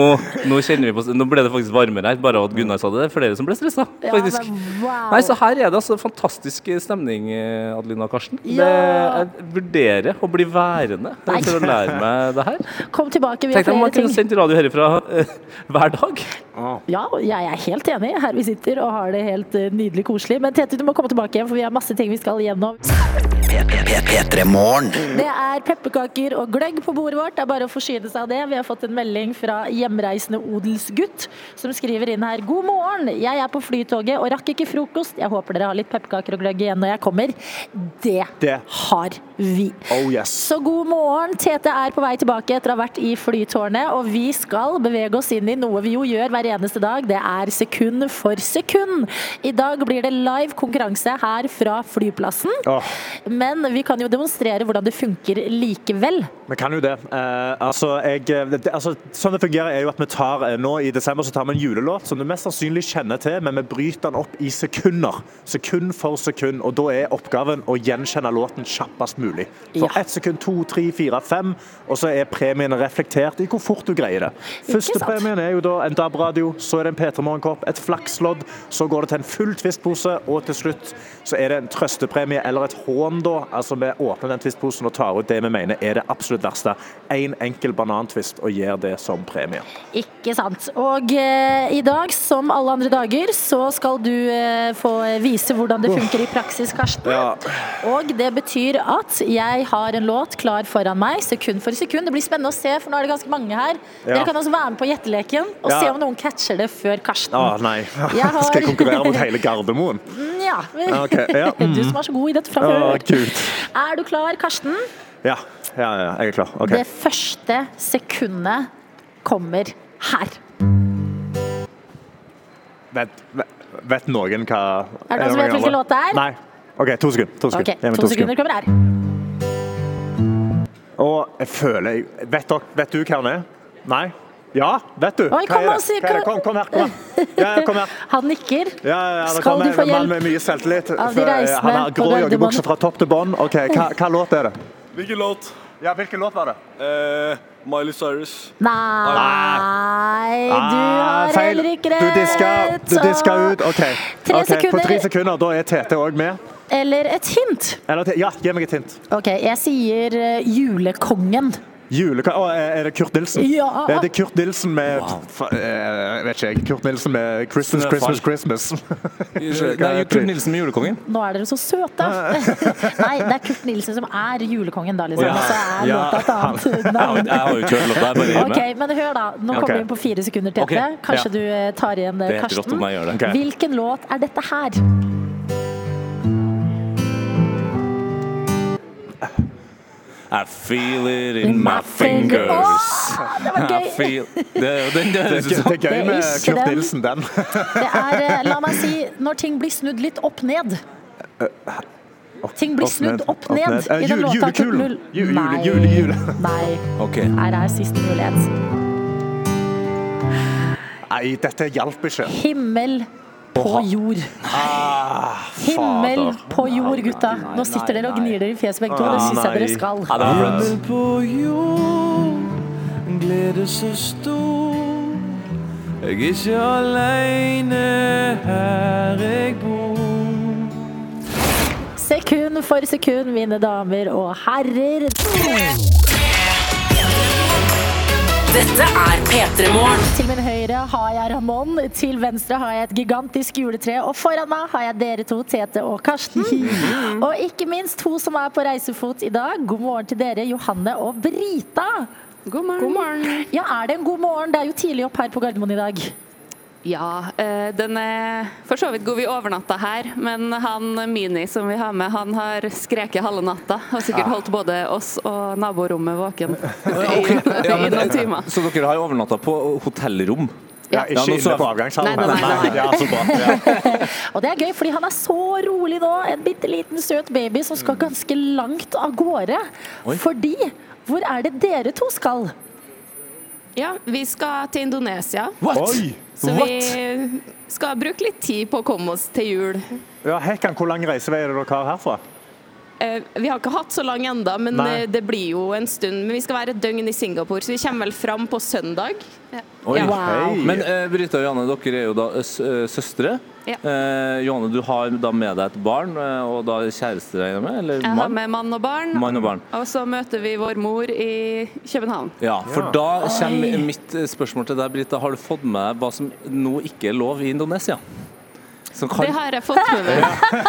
nå kjenner vi på Nå ble det faktisk varmere her, bare at Gunnar sa det. Det er flere som ble stressa, faktisk. Nei, så her er det altså fantastisk stemning, Adelina og Karsten. Det, jeg vurderer å bli værende [LAUGHS] for å lære meg det her. Kom tilbake, vi har flere ting. Tenk deg om man kunne sendt radio herifra eh, hver dag. Ja, jeg er helt enig. Her vi sitter og har det helt eh, nydelig koselig. Men Tete, du må komme tilbake igjen, for vi har masse ting vi skal gjennom. Det er pepperkaker og gløgg på bordet vårt. Det er bare å forsyne seg av det. Vi har fått en melding fra hjemreisende odelsgutt som skriver inn her. God morgen, jeg er på flytoget og rakk ikke frokost. Jeg håper dere har litt pepperkaker og gløgg igjen når jeg kommer. Det, Det. har vi. Oh yes. Så god morgen. Tete er på vei tilbake etter å ha vært i flytårnet, og vi skal bevege oss inn i noe vi jo gjør hver eneste dag. Det er sekund for sekund. I dag blir det live konkurranse her fra flyplassen. Åh. Men vi kan jo demonstrere hvordan det funker likevel. Vi kan jo det. Eh, altså, jeg, det, det- altså, sånn det fungerer er jo at vi tar, eh, Nå i desember så tar vi en julelåt som du mest sannsynlig kjenner til, men vi bryter den opp i sekunder. Sekund for sekund. Og da er oppgaven å gjenkjenne låten kjappest mulig. For Ja. ett sekund, to, tre, fire, fem, og så er premien reflektert i hvor fort du greier det. Første premien er jo da en DAB-radio, så er det en P3 Morgenkopp, et flakslodd, så går det til en full Twist-pose, og til slutt så er det en trøstepremie eller et hån, da. Altså vi åpner den Twist-posen og tar ut det vi mener er det absolutt verste. En enkel banantvist, og gir det som premie. Ikke sant. Og eh, i dag, som alle andre dager, så skal du eh, få vise hvordan det funker i praksis, Karsten. Ja. Og det betyr at jeg har en låt klar foran meg, sekund for sekund. Det blir spennende å se, for nå er det ganske mange her. Ja. Dere kan også være med på gjetteleken og Ja. se om noen catcher det før Karsten. Å nei. Jeg har- Skal jeg konkurrere mot hele Gardermoen? Ja. Ja, Mm. [LAUGHS] Du som var så god i dette fra før. Oh, Er du klar, Karsten? Ja. ja, ja, jeg er klar. Okay. Det første sekundet kommer her. Vet, vet, noen hva Er det noen som vet hvilken låt det er? Nei. OK, to sekunder. To sekunder. okay, to To sekunder kommer her. Og jeg føler Vet, dere, vet du hva han er? Nei? Ja, vet du? Oi, Hva kom er si- Hva er? Kom, kom her. Kom her. Ja, kom her. [LAUGHS] Han nikker. Ja, ja, Skal kommer du få en mann hjelp med mye selvtillit. av de eh, reisende Han har på grå joggebukse fra topp til bånn. Okay, hva, hva låt er det? Hvilken låt? Ja, hvilken låt var det? Eh, Miley Cyrus. Nei, du Ah, har feil. heller ikke rett. Du diska, du diska ut. OK. Tre okay. På tre sekunder, da er Tete òg med. Eller et hint. Eller, ja, gi meg et hint. Ok, jeg sier uh, julekongen. Juleka... Å, er det Kurt Nilsen? Ja. Det er Kurt Nilsen med fa- eh, Jeg vet ikke, jeg. Kurt Nilsen med 'Christmas, Christmas, Christmas, [LAUGHS] Christmas'. Nei, Kurt Nilsen med julekongen. Nå er dere så søte! [LAUGHS] Nei, det er Kurt Nilsen som er julekongen, da, liksom. Ja. Og så er Ja, låta et annet navn. jeg har jo ikke hørt låta, jeg bare gir Ok, meg. men hør da. Nå kommer vi inn på fire sekunder, til. Okay. Kanskje ja. du eh, tar igjen eh, Det er Karsten. om jeg gjør det. Ok. Hvilken låt er dette her? I feel it in my fingers. Åh, det var gøy. I feel Det er den Det der det gøy med Kurt. Nilsen, den. Det er, eh, la meg si, når ting blir snudd litt opp ned. Ting blir Opp ned, snudd opp ned. Eh, i den låta. Julekulen. Jule- jule- jule. Nei. Ok. Her er siste mulighet. Nei, dette hjalp ikke. Himmel på jord. Ah, Himmel på jord, gutta. Nå sitter dere og gnir dere i fjeset begge to. Det syns jeg dere skal. Flaut. på jord, glede så stor. Jeg er ikke aleine her jeg bor. Sekund for sekund, mine damer og herrer. Dette er P3 Morgen. Til min høyre har jeg Ramón, til venstre har jeg et gigantisk juletre, og foran meg har jeg dere to, Tete og Karsten. Og ikke minst to som er på reisefot i dag. God morgen til dere, Johanne og Brita. God morgen. Ja, er det en god morgen? Det er jo tidlig opp her på Gardermoen i dag. Ja, eh, den er for så vidt god. Vi overnatta her, men han Mini som vi har med, han har skreket halve natta. Har sikkert holdt både oss og naborommet våken [LAUGHS] i, i noen timer. Så dere har overnatta på hotellrom? Ja, ikke nå så- inne på avgangshallen. Nei, nei, nei, nei. Ja, så bra. [LAUGHS] Ja. Og det er gøy, fordi han er så rolig nå. En bitte liten søt baby som skal ganske langt av gårde. Oi. Fordi Hvor er det dere to skal? Ja, vi skal til Indonesia. Oi! Så vi skal bruke litt tid på å komme oss til jul. Ja, Hekan, hvor lang reisevei er det dere har herfra? Eh, Vi har ikke hatt så lang enda, men Nei. eh, det blir jo en stund. Men vi skal være et døgn i Singapore, så vi kommer vel fram på søndag. Oi. Ja. Wow. Men eh, Brita og Johanne, dere er jo da eh, s- eh, søstre. Ja. Eh, Johanne, du har da med deg et barn, og da kjæreste regner jeg med? Eller Jeg har med mann og barn. Mann og barn. Og så møter vi vår mor i København. Ja, for Ja. da kommer mitt spørsmål til deg, Brita. Har du fått med deg hva som nå ikke er lov i Indonesia? Som kan Det har jeg fått med meg.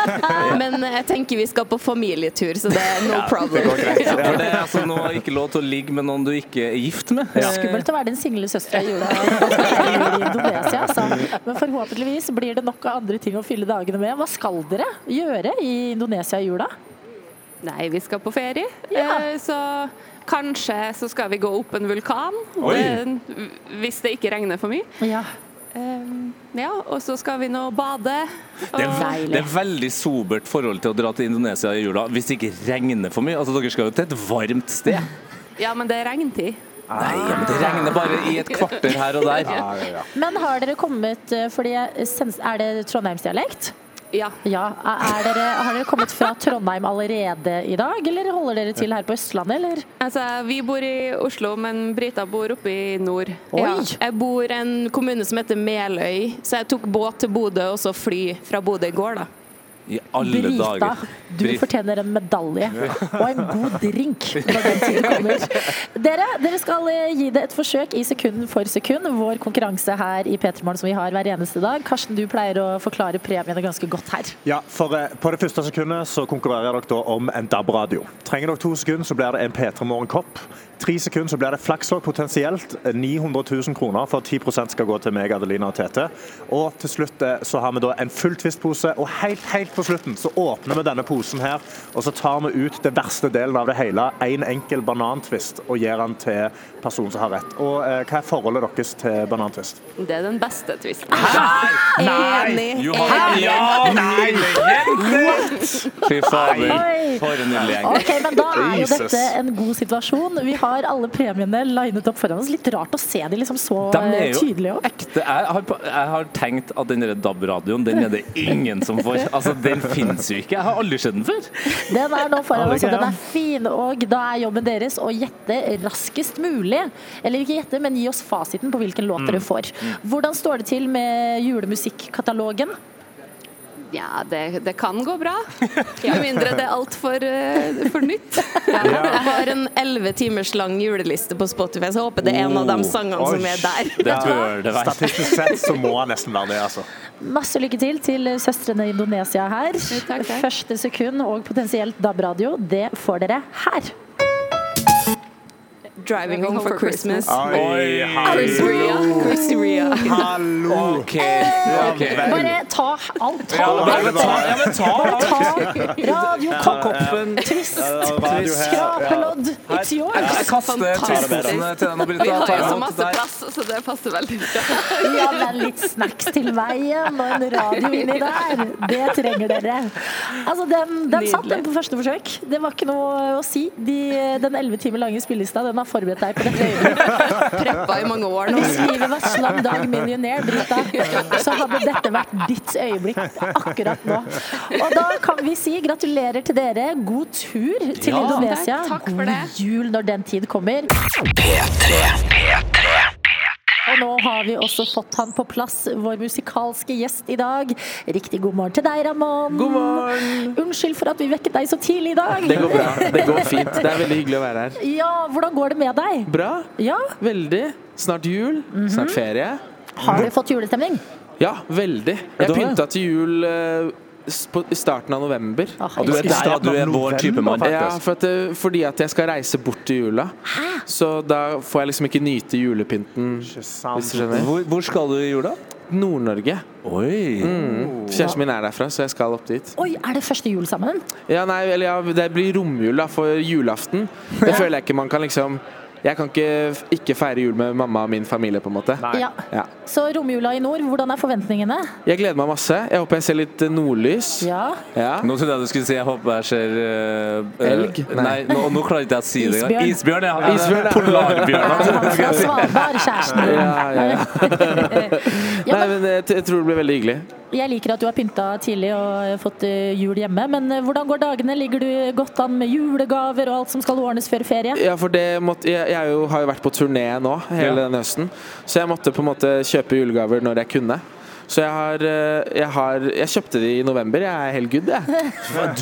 [LAUGHS] Men jeg tenker vi skal på familietur, så det er no problem. Ja, for det er altså nå ikke lov til å ligge med noen du ikke er gift med. Skummelt å være den single søstera i jula [LAUGHS] i Indonesia. Altså. Men forhåpentligvis blir det nok av andre ting å fylle dagene med. Hva skal dere gjøre i Indonesia i jula? Nei, vi skal på ferie. Ja. Eh, Så kanskje så skal vi gå opp en vulkan. Oi. Det, hvis det ikke regner for mye. Ja. Eh, Ja, og så skal vi nå bade. Det er, Og, det er veldig sobert forhold til å dra til Indonesia i jula hvis det ikke regner for mye. Altså, Dere skal jo til et varmt sted. ja, men det er regntid. Nei, men det regner bare i et kvarter her og der. [LAUGHS] Men har dere kommet eh, fordi Er det trondheimsdialekt? Ja. Ja. Er dere, har dere kommet fra Trondheim allerede i dag, eller holder dere til her på Østlandet, eller? Altså, vi bor i Oslo, men Brita bor oppe i nord. Ja. Jeg bor i en kommune som heter Meløy, så jeg tok båt til Bodø og så fly fra Bodø i går, da. I alle Brita, dager. du Brit- fortjener en medalje og en god drink når den tiden kommer. Dere, dere skal eh, gi det et forsøk i sekund for sekund. Vår konkurranse her i P3 Morgen som vi har hver eneste dag. Karsten, du pleier å forklare premiene ganske godt her. Ja, for eh, På det første sekundet så konkurrerer dere da om en DAB-radio. Trenger dere to sekunder, så blir det en P3 Morgen-kopp. Tre sekunder så blir det flakslokk potensielt. 900 000 kroner for 10% skal gå til meg, Adelina og Tete. Og til slutt eh, så har vi da en full Twist-pose, og helt, helt på slutten så åpner vi denne posen her, og så tar vi ut det verste delen av det hele, en enkel banantvist, og gir den til personen som har rett. Og eh, hva er forholdet deres til banantvist? Det er den beste twisten. Nei! Nei! Johanne, ja! Nei! Fy fader, for en nydelig gjeng. Okay, men Da er jo dette en god situasjon. Vi har alle premiene linet opp foran oss. Litt rart å se de liksom så De er eh, jo tydelig ekte. Jeg har, jeg har tenkt at den DAB-radioen, den er det ingen som får. Altså, Den finnes jo ikke. Jeg har aldri sett den før. Den er nå foran oss, og den er fin. Og da er jobben deres å gjette raskest mulig. Eller ikke gjette, men gi oss fasiten på hvilken låt Mm. dere får. Hvordan står det til med julemusikkatalogen? Ja, det, det kan gå bra. Med mindre det er altfor uh, for nytt. Ja, jeg har en elleve timers lang juleliste på Spotify, så jeg håper det er en av de sangene oh, som er der. Det bør det være. Statistisk sett så må han nesten være det, altså. Masse lykke til til søstrene i Indonesia her. takk. Første sekund og potensielt DAB-radio, det får dere her. 'Driving Home for Christmas'. Oi, hallo! Hallo! Bare ta alt. Ta alt. Bare ta radiokoppen, Trist. skrapelodd. It's Jeg, jeg kaster twistposene til deg nå, Britta. Vi har jo så masse plass, så det passer veldig bra. Ja, men litt snacks til veien og en radio inni der. Det trenger dere. Altså, den, den satt den på første forsøk. Det var ikke noe å si. De, den elleve timer lange spillelista den har forberedt deg på dette øyeblikket. [LAUGHS] Preppa i mange år nå. Hvis livet var Slumdog Millionaire, Brita, så hadde dette vært ditt øyeblikk akkurat nå. Og da kan vi si gratulerer til dere. God tur til Ja. Indonesia. Takk for God det. jul når den tid kommer. Og nå har vi også fått han på plass, vår musikalske gjest i dag. Riktig god morgen til deg, Ramón. God morgen. Unnskyld for at vi vekket deg så tidlig i dag. Det går bra. Det går fint. Det er veldig hyggelig å være her. Ja, hvordan går det med deg? Bra. Ja, Veldig. Snart jul. Snart ferie. Har du fått julestemning? Ja, veldig. Jeg pynta til jul eh, på, i starten av november. Oh, Og du elsker der, du er vår type mann. Ja, for at, fordi at jeg skal reise bort til jula. Så da får jeg liksom ikke nyte julepynten. Hvis du skjønner. Hvor, hvor skal du i jula? Nord-Norge. Oi. Mm. Kjæresten min er derfra, så jeg skal opp dit. Oi, er det første jul sammen? Ja, nei, eller ja, Det blir romjul da, for julaften. Det føler jeg ikke man kan liksom Jeg kan ikke ikke feire jul med mamma og min familie, på en måte. Ja. Ja. Så romjula i nord, hvordan er forventningene? Jeg gleder meg masse. Jeg håper jeg ser litt eh, nordlys. Ja. Ja. Nå trodde jeg du skulle si jeg håper jeg ser eh, eh, Elg? Nei, nå, nå klarer ikke jeg å si det engang. Isbjørn. Ja. Isbjørn, ja. Polarbjørn. Han fra Svalbard, kjæresten din. Ja, ja, ja. [LAUGHS] Ja, Nei, men jeg, jeg tror det blir veldig hyggelig. jeg liker at du har pynta tidlig og fått jul hjemme, men hvordan går dagene? Ligger du godt an med julegaver og alt som skal ordnes før ferie? Ja, for det måtte, jeg, jeg jo, har jo vært på turné nå hele denne høsten, så jeg måtte på en måte kjøpe julegaver når jeg kunne. Så jeg har, eh, jeg har Jeg kjøpte de i november. Jeg er helt good, jeg.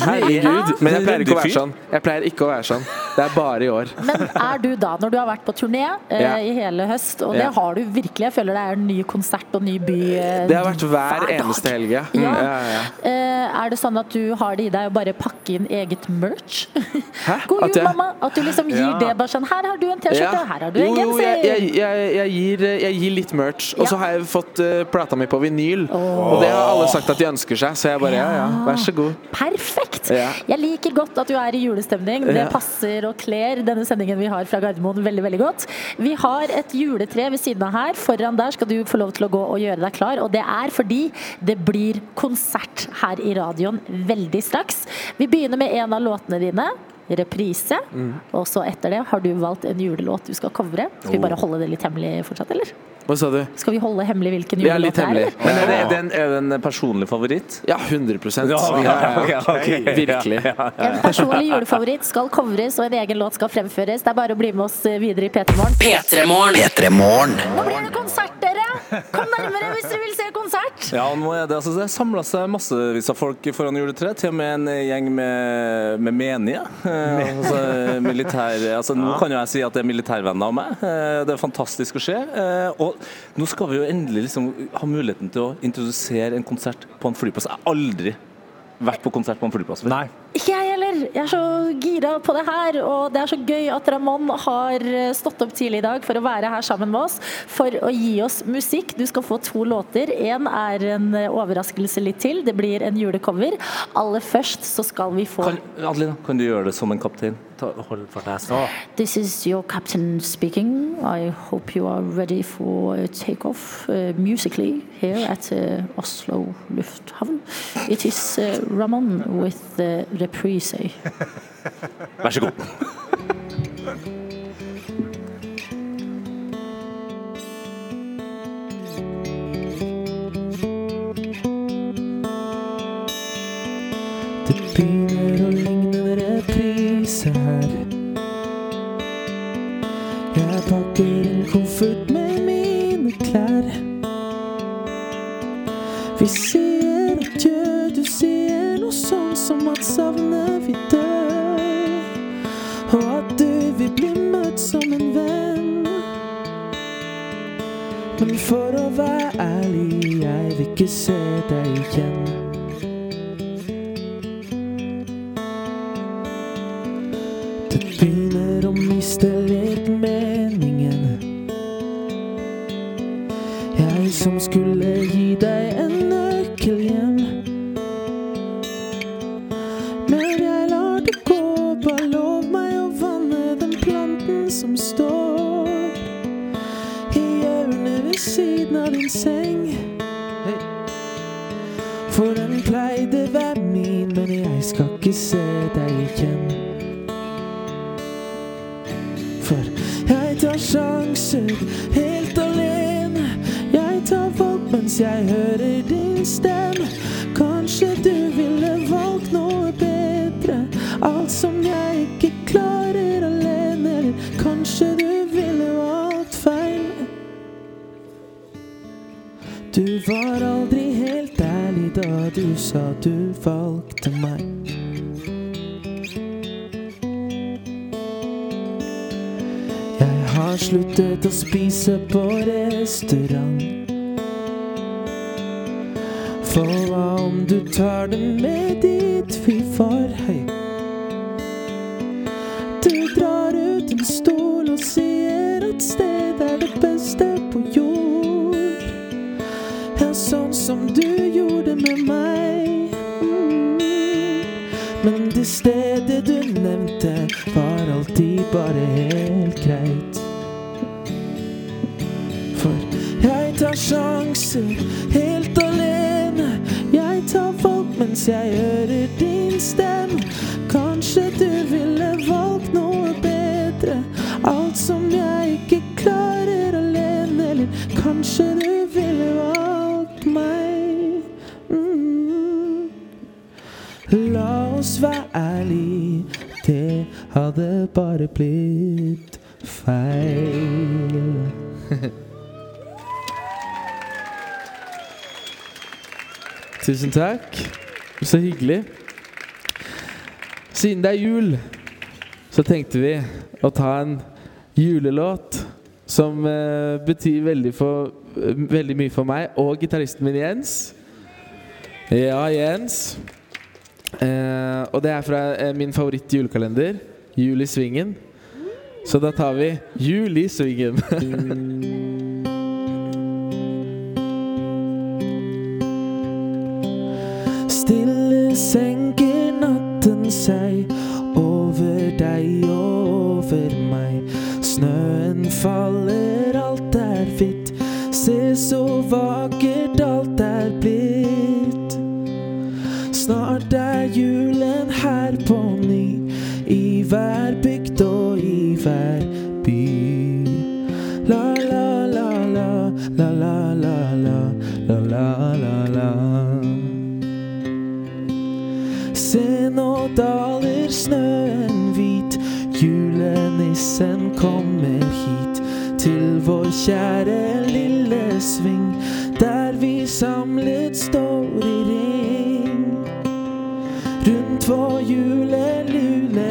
Herregud. Men jeg pleier ikke å være sånn. Jeg pleier ikke å være sånn. Det er bare i år. Men er du da, når du har vært på turné eh, i hele høst, og det har du virkelig, jeg føler det er en ny konsert og ny by eh, Det har vært hver hver eneste helg, ja. Mm, Ja. ja, ja. Eh, er det sånn at du har det i deg å bare pakke inn eget merch? Hæ? [LAUGHS] God jul, mamma! At du liksom gir Ja. det bare sånn Her har du en T-skjorte, Ja. her har du en Jo, jo, jeg, jeg, jeg, jeg, gir, jeg gir litt merch. Og så Ja. har jeg fått uh, plata mi på vinyl. Og det har alle sagt at de ønsker seg, så jeg bare ja, ja, vær så god. Perfekt! Ja. Jeg liker godt at du er i julestemning. Det passer og kler denne sendingen vi har fra Gardermoen veldig veldig godt. Vi har et juletre ved siden av her. Foran der skal du få lov til å gå og gjøre deg klar. Og det er fordi det blir konsert her i radioen veldig straks. Vi begynner med en av låtene dine. Reprise. Mm. Og så etter det har du valgt en julelåt du skal covre. Skal vi Oh. bare holde det litt hemmelig fortsatt, eller? Hva sa du? Skal vi holde hemmelig hvilken julelåt det er? hemmelig. Men er det, er det en, er det en personlig favoritt? Ja, 100 Ja, ok, Ja, ja, ok, Virkelig. En personlig julefavoritt skal covres, og en egen låt skal fremføres. Det er bare å bli med oss videre i P3 P3morgen. Nå blir det konsert, dere! Kom nærmere hvis dere vil se konsert! Ja, nå er det, altså, det samla seg massevis av folk foran juletreet. Til og med en gjeng med, med menige. Eh, altså, militær, altså, nå [LAUGHS] kan jo jeg si at det er militærvenner av meg. Eh, det er fantastisk å se. Eh, og nå skal vi jo endelig liksom ha muligheten til å introdusere en konsert på en flyplass. Jeg har aldri vært på konsert på en flyplass. Nei. Ikke jeg heller. Jeg er så gira på det her. Og det er så gøy at Ramón har stått opp tidlig i dag for å være her sammen med oss. For å gi oss musikk. Du skal få to låter. Én er en overraskelse litt til. Det blir en julecover. Aller først så skal vi få Kan, Adelina, kan du gjøre det som en kaptein? Hold for deg. så. This is your captain speaking. I hope you are ready for takeoff uh, musically here at uh, Oslo Lufthavn. It is uh, Ramon with the reprise. Vær så god. Pakker mens jeg hører din stemme. Kanskje du ville valgt noe bedre. Alt som jeg ikke klarer alene. Eller kanskje du ville valgt meg. Mm. La oss være ærlige, det hadde bare blitt feil. Tusen takk. Så hyggelig. Siden det er jul, så tenkte vi å ta en julelåt som eh, betyr veldig, for, eh, veldig mye for meg og gitaristen min Jens. Ja, Jens. Eh, og det er fra eh, min favoritt-julekalender, Jul i Svingen. Så da tar vi Jul i Svingen. [LAUGHS] senker natten seg over deg og over meg. Snøen faller, alt er hvitt. Se så vakkert alt er blitt. Snart er julen her på ny, i hver bygd daler snøen hvit, julenissen kommer hit. Til vår kjære lille sving, der vi samlet står i ring. Rundt vår julelule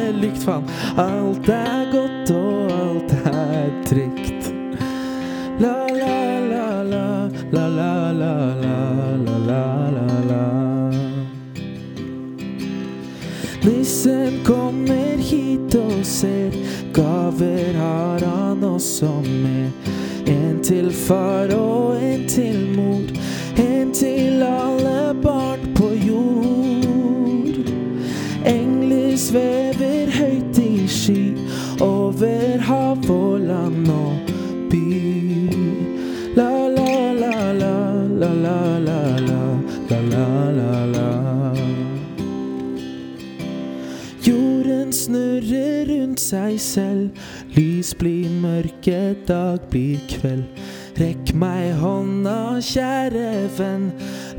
faen, alt er godt og alt er trygt. La la Nissen kommer hit og ser, gaver har han også med. En til far og en til mor, en til alle barn på jord. Engler svever høyt i sky, over hav og land og by. La la la la, la la la la, la la la la. Snurrer rundt seg selv. Lys blir mørke, dag blir kveld. Rekk meg hånda, kjære venn.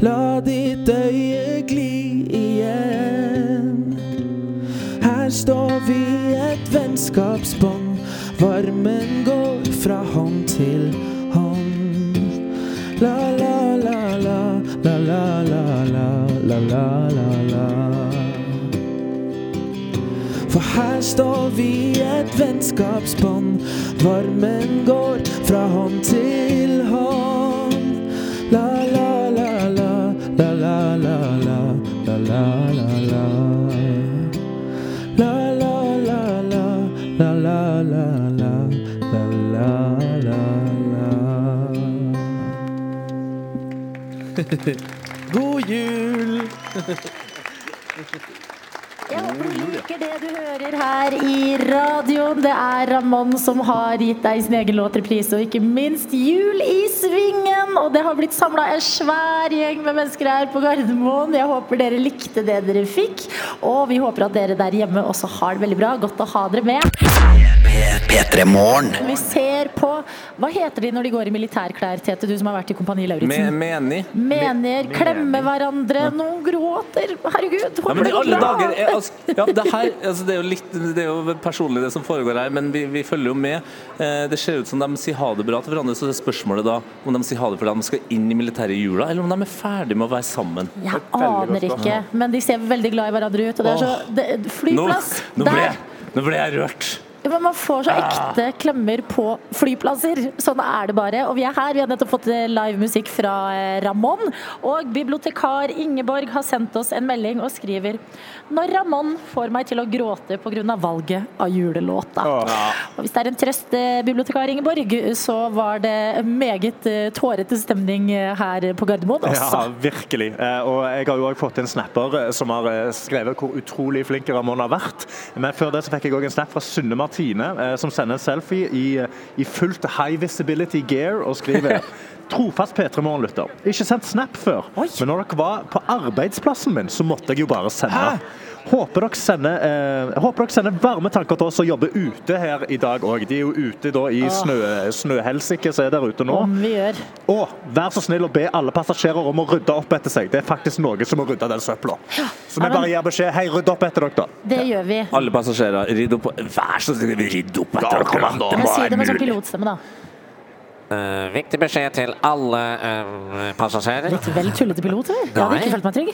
La ditt øye gli igjen. Her står vi et vennskapsbånd. Varmen går fra hånd til hånd. La la la la, la la la la, la la la la. For her står vi i et vennskapsbånd. Varmen går fra hånd til hånd. La, la, la, la, la, la, la, la, la, la, la, la. La, la, la, la, la, la, la, la, la, la, la. God jul! Jeg håper du liker det du hører her i radioen. Det er Ramón som har gitt deg sin egen låt reprise, og ikke minst Jul i svingen. Og det har blitt samla en svær gjeng med mennesker her på Gardermoen. Jeg håper dere likte det dere fikk, og vi håper at dere der hjemme også har det veldig bra. Godt å ha dere med. P3 Morgen. Vi ser på Hva heter de når de går i militærklær, Tete, du som har vært i Kompani Me Lauritzen? menig. Mener, klemme hverandre, noen gråter. Herregud, Ja, men i alle dager er, altså, ja, det, her, altså, det, er jo litt, det er jo personlig det som foregår her, men vi, vi følger jo med. Eh, det ser ut som de sier ha det bra til hverandre, så er spørsmålet da om de sier ha det fordi de skal inn i militæret i jula, eller om de er ferdig med å være sammen. Jeg aner ikke, men de ser veldig glad i hverandre ut. Og det er så, det, flyplass nå, ble, der! nå ble jeg rørt. Ja, Men man får så ekte klemmer på flyplasser. Sånn er det bare. Og vi er her. Vi har nettopp fått live livemusikk fra eh, Ramón. Og bibliotekar Ingeborg har sendt oss en melding og skriver Når Ramón får meg til å gråte pga. valget av julelåta. Og hvis det er en trøst, eh, bibliotekar Ingeborg, så var det meget eh, tårete stemning eh, her på Gardermoen også. Ja, virkelig. Eh, Og jeg har jo også fått en snapper eh, som har eh, skrevet hvor utrolig flink Ramón har vært. Men før det så fikk jeg òg en snap fra Sunne Martine, eh, som sender en selfie i, i fullt high visibility gear og skriver [LAUGHS] Trofast P3 Morgen-lytter. Ikke sendt snap før, men når dere var på arbeidsplassen min, så måtte jeg jo bare sende. Håper dere, sender, eh, håper dere sender varme tanker til oss som jobber ute her i dag òg. De er jo ute da i Åh. snø, snøhelsike som er der ute nå. Om vi gjør. Og vær så snill å be alle passasjerer om å rydde opp etter seg. Det er faktisk noen som må rydde den søpla. Så vi bare gir beskjed. Hei, rydd opp etter dere, da. Det gjør vi. Alle passasjerer, rydd opp. Vær så snill, rydd opp etter dere. da. Men si det med sånn pilotstemme, da. Eh, viktig beskjed til alle uh, passasjerer. Litt vel tullete pilot, eller? Jeg hadde ikke følt meg trygg.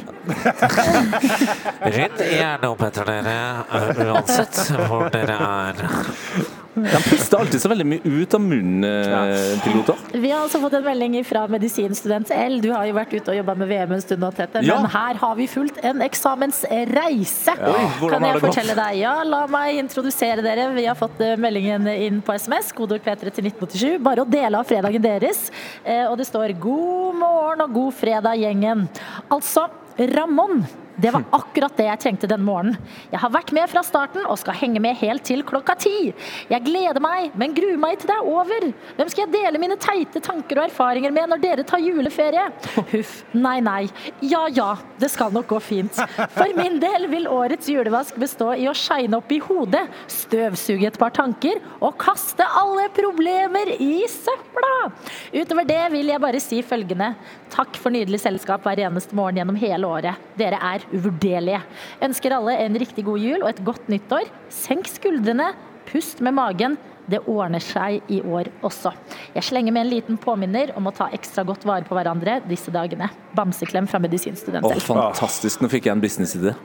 [LAUGHS] Rydd gjerne opp etter dere, uh, uansett hvor dere er. De puster alltid så veldig mye ut av munnen, eh, piloter. Vi har altså fått en melding fra medisinstudent L. Du har jo vært ute og jobba med VM en stund og Tete. Ja. Men her har vi fulgt en eksamensreise. Ja. kan jeg fortelle deg? Ja, la meg introdusere dere. Vi har fått eh, meldingen inn på SMS, kodord P3 til 1987. Bare å dele av fredagen deres. Eh, Og det står 'God morgen og god fredag, gjengen'. Altså Ramón. Det var akkurat det jeg trengte den morgenen. Jeg har vært med fra starten og skal henge med helt til klokka ti. Jeg gleder meg, men gruer meg til det er over. Hvem skal jeg dele mine teite tanker og erfaringer med når dere tar juleferie? Huff, nei, nei. Ja ja, det skal nok gå fint. For min del vil årets julevask bestå i å shine opp i hodet, støvsuge et par tanker og kaste alle problemer i søpla. Utover det vil jeg bare si følgende. Takk for nydelig selskap hver eneste morgen gjennom hele året. Dere er uvurderlige. Ønsker alle en riktig god jul og et godt nyttår. Senk skuldrene, pust med magen. Det ordner seg i år også. Jeg slenger med en liten påminner om å ta ekstra godt vare på hverandre disse dagene. Bamseklem fra medisinstudent selv. fantastisk. Nå fikk jeg en businessidé.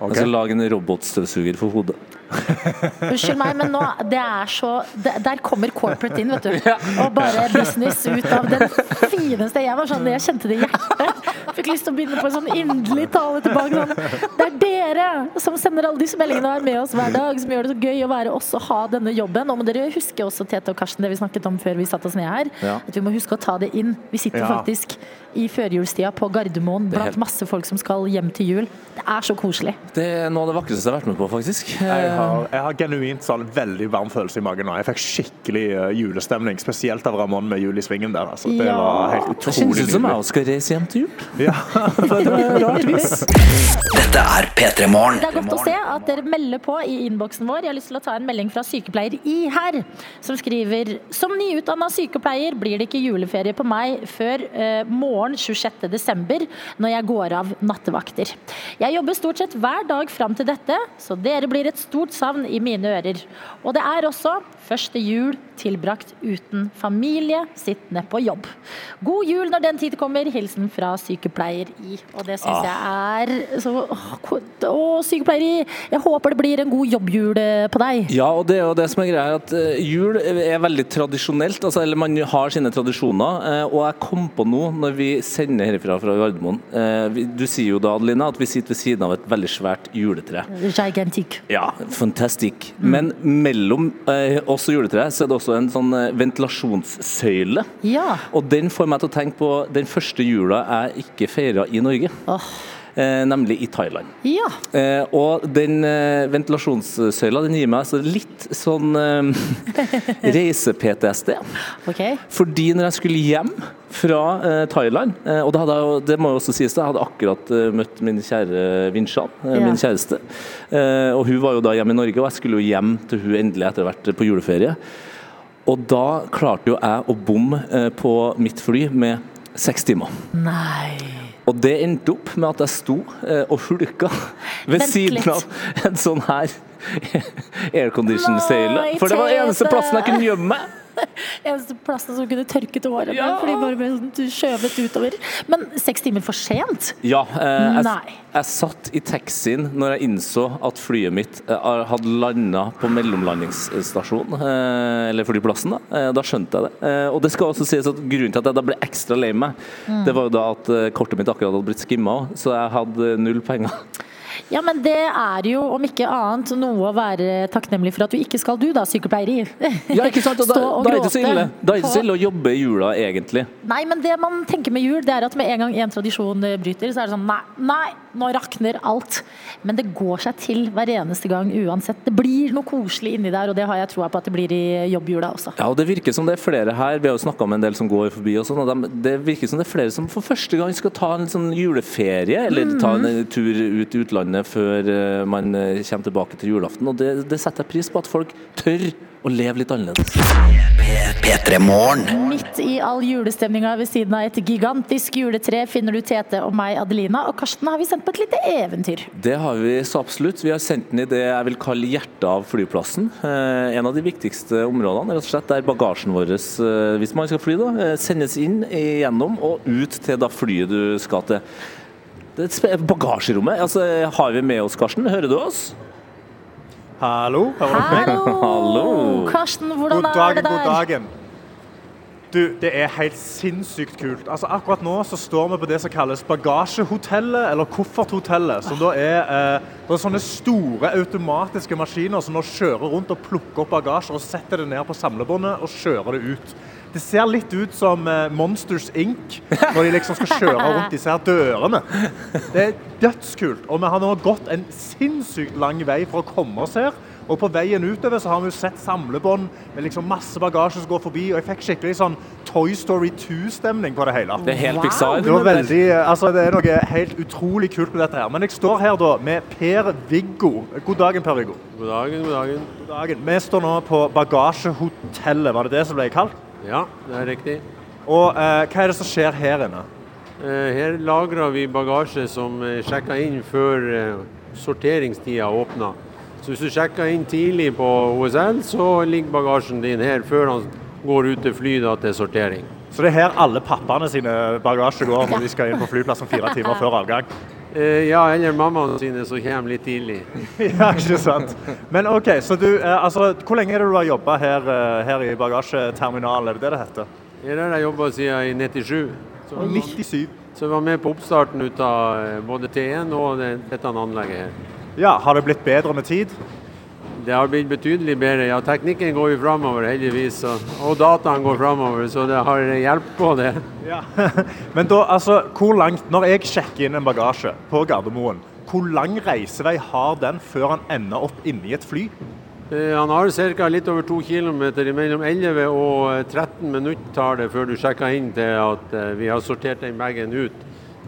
Okay. Altså Lag en robotstøvsuger for hodet. [LAUGHS] Unnskyld meg, men nå, det er så det, Der kommer corporate inn, vet du. [LAUGHS] Og bare business ut av den fineste Jeg var sånn, jeg kjente det i hjertet. [LAUGHS] Fikk lyst til å begynne på en sånn inderlig tale tilbake. Sånn. Det er dere som sender alle disse meldingene og er med oss hver dag, som gjør det så gøy å være oss og ha denne jobben. Og må dere huske også, Tete og Karsten, det vi snakket om før vi satte oss ned her, Ja. at vi må huske å ta det inn. Vi sitter Ja. faktisk i førjulstida på Gardermoen er blant helt- masse folk som skal hjem til jul. Det er så koselig. Det er noe av det vakreste jeg har vært med på, faktisk. Jeg har, jeg har genuint sånn veldig varm følelse i magen nå. Jeg fikk skikkelig eh, julestemning, spesielt av Ramón med Jul i svingen der. Altså. Det Ja. var helt Det kjennes ut som jeg også skal reise hjem til jul. Ja, [LAUGHS] det var rart vis. Dette er P3 Morgen. Det er godt å se at dere melder på i innboksen vår. Jeg har lyst til å ta en melding fra sykepleier I her, som skriver Som nyutdanna sykepleier blir det ikke juleferie på meg før eh, morgen 26. desember, når jeg går av nattevakter. Jeg jobber stort sett hver dag fram til dette, så dere blir et stort savn i mine ører. Og det er også første jul tilbrakt uten familie, sittende på jobb. God jul når den tid kommer. Hilsen fra sykepleier I. Og det syns jeg er så Å, å, sykepleier I! Jeg håper det blir en god jobbjul eh, på deg. Ja, og det er jo det som er greia, at eh, jul er veldig tradisjonelt. Altså, eller man har sine tradisjoner. eh, Og jeg kom på nå, når vi sender herfra fra Gardermoen eh, Du sier jo da, Adelina, at vi sitter ved siden av et veldig svært juletre. Gigantic. Ja, fantastisk. Men mellom eh, oss og juletreet så er det også en sånn eh, ventilasjonssøyle. Ja. Og den får meg til å tenke på den første jula jeg ikke feira i Norge. Eh, nemlig i Thailand. Ja. Eh, og den eh, ventilasjonssøyla den gir meg altså litt sånn eh, [LAUGHS] reise-PTSD. Okay. Fordi når jeg skulle hjem fra eh, Thailand, eh, og det, jo- det må jo også sies, det jeg hadde akkurat eh, møtt min kjære Vinshan, eh, Ja. min kjæreste. Eh, og hun var jo da hjemme i Norge, og jeg skulle jo hjem til hun endelig etter hvert på juleferie. Og da klarte jo jeg å bomme eh, på mitt fly med seks timer. Nei. Og det endte opp med at jeg sto eh, og hulka ved Vent siden litt. av en sånn her [LAUGHS] aircondition-søyle. For det var den eneste plassen jeg kunne gjemme meg. [LAUGHS] Eneste plassen som kunne tørket årene. Fordi bare ble sånn skjøvet utover. Men seks timer for sent? Ja, eh, jeg, jeg satt i taxien når jeg innså at flyet mitt eh, hadde landa på mellomlandingsstasjonen, eh, eller flyplassen. Da, eh, da skjønte jeg det. Eh, og det skal også sies at grunnen til at jeg da ble ekstra lei meg, Mm. det var jo da at kortet mitt akkurat hadde blitt skimma, så jeg hadde null penger. Ja, men det er jo om ikke annet noe å være takknemlig for at du ikke skal du, da, sykepleier i. [LAUGHS] Ja, ikke sant? Og da, og da er det så ille. Da er det så ille å jobbe i jula, egentlig. Nei, men det man tenker med jul, det er at med en gang en tradisjon eh, bryter, så er det sånn nei, nei, nå rakner alt. Men det går seg til hver eneste gang uansett. Det blir noe koselig inni der, og det har jeg troa på at det blir i jobbjula også. Ja, og Det virker som det er flere her, vi har jo snakka med en del som går forbi, og sånn, og de, det virker som det er flere som for første gang skal ta en sånn juleferie, eller ta en Mm. tur ut i utlandet før eh, man eh, kommer tilbake til julaften. og det, det setter jeg pris på, at folk tør å leve litt annerledes. Midt i all julestemninga ved siden av et gigantisk juletre finner du Tete og meg, Adelina. Og Karsten har vi sendt på et lite eventyr. Det har vi så absolutt. Vi har sendt den i det jeg vil kalle hjertet av flyplassen. Eh, en av de viktigste områdene, rett og slett der bagasjen vår, eh, hvis man skal fly, da, eh, sendes inn igjennom og ut til da flyet du skal til. Det er et spe- bagasjerommet. Altså, har vi med oss Karsten? Hører du oss? Hallo? Hallo! [LAUGHS] Hallo. Karsten, hvordan god er det der? God dagen. Du, det er helt sinnssykt kult. Altså, akkurat nå så står vi på det som kalles bagasjehotellet, eller kofferthotellet. Som da er, eh, det er sånne store automatiske maskiner som nå kjører rundt og plukker opp bagasjer og setter det ned på samlebåndet og kjører det ut. Det ser litt ut som eh, Monsters Inc. når de liksom skal kjøre [LAUGHS] rundt disse her dørene. Det er dødskult. Og vi har nå gått en sinnssykt lang vei for å komme oss her. Og på veien utover så har vi jo sett samlebånd med liksom masse bagasje som går forbi. Og jeg fikk skikkelig sånn Toy Story 2-stemning på det hele. Det er helt Wow. Pixar. Det, var veldig, altså, det er noe helt utrolig kult med dette her. Men jeg står her da med Per-Viggo. God dagen, Per-Viggo. God dagen, god dagen. God dagen. Vi står nå på bagasjehotellet, var det det som ble kalt? Ja, det er riktig. Og eh, hva er det som skjer her inne? Eh, Her lagrer vi bagasje som er sjekka inn før eh, sorteringstida åpner. Så hvis du sjekker inn tidlig på OSL, så ligger bagasjen din her før han går ut til fly da, til sortering. Så det er her alle pappaene sine bagasje går når de skal inn på flyplassen fire timer før avgang? Eh, Ja, eller mammaene sine som kommer litt tidlig. [LAUGHS] ja, ikke sant. Men OK, så du eh, Altså, hvor lenge er det du har jobba her, eh, her i bagasjeterminalen, er det det det heter? Her har jeg jobba siden i 97. Så, Oi. 97. Så jeg var med på oppstarten ut av både T1 og dette anlegget her. Ja, Har det blitt bedre med tid? Det har blitt betydelig bedre. Ja, teknikken går jo framover, heldigvis. Og, og dataen går framover, så det har hjulpet på det. Ja. [LAUGHS] Men da, altså, hvor langt, når jeg sjekker inn en bagasje på Gardermoen, hvor lang reisevei har den før han ender opp inni et fly? Eh, Han har ca. litt over to km. Mellom 11 og 13 minutter tar det før du sjekker inn til at eh, vi har sortert den bagen ut,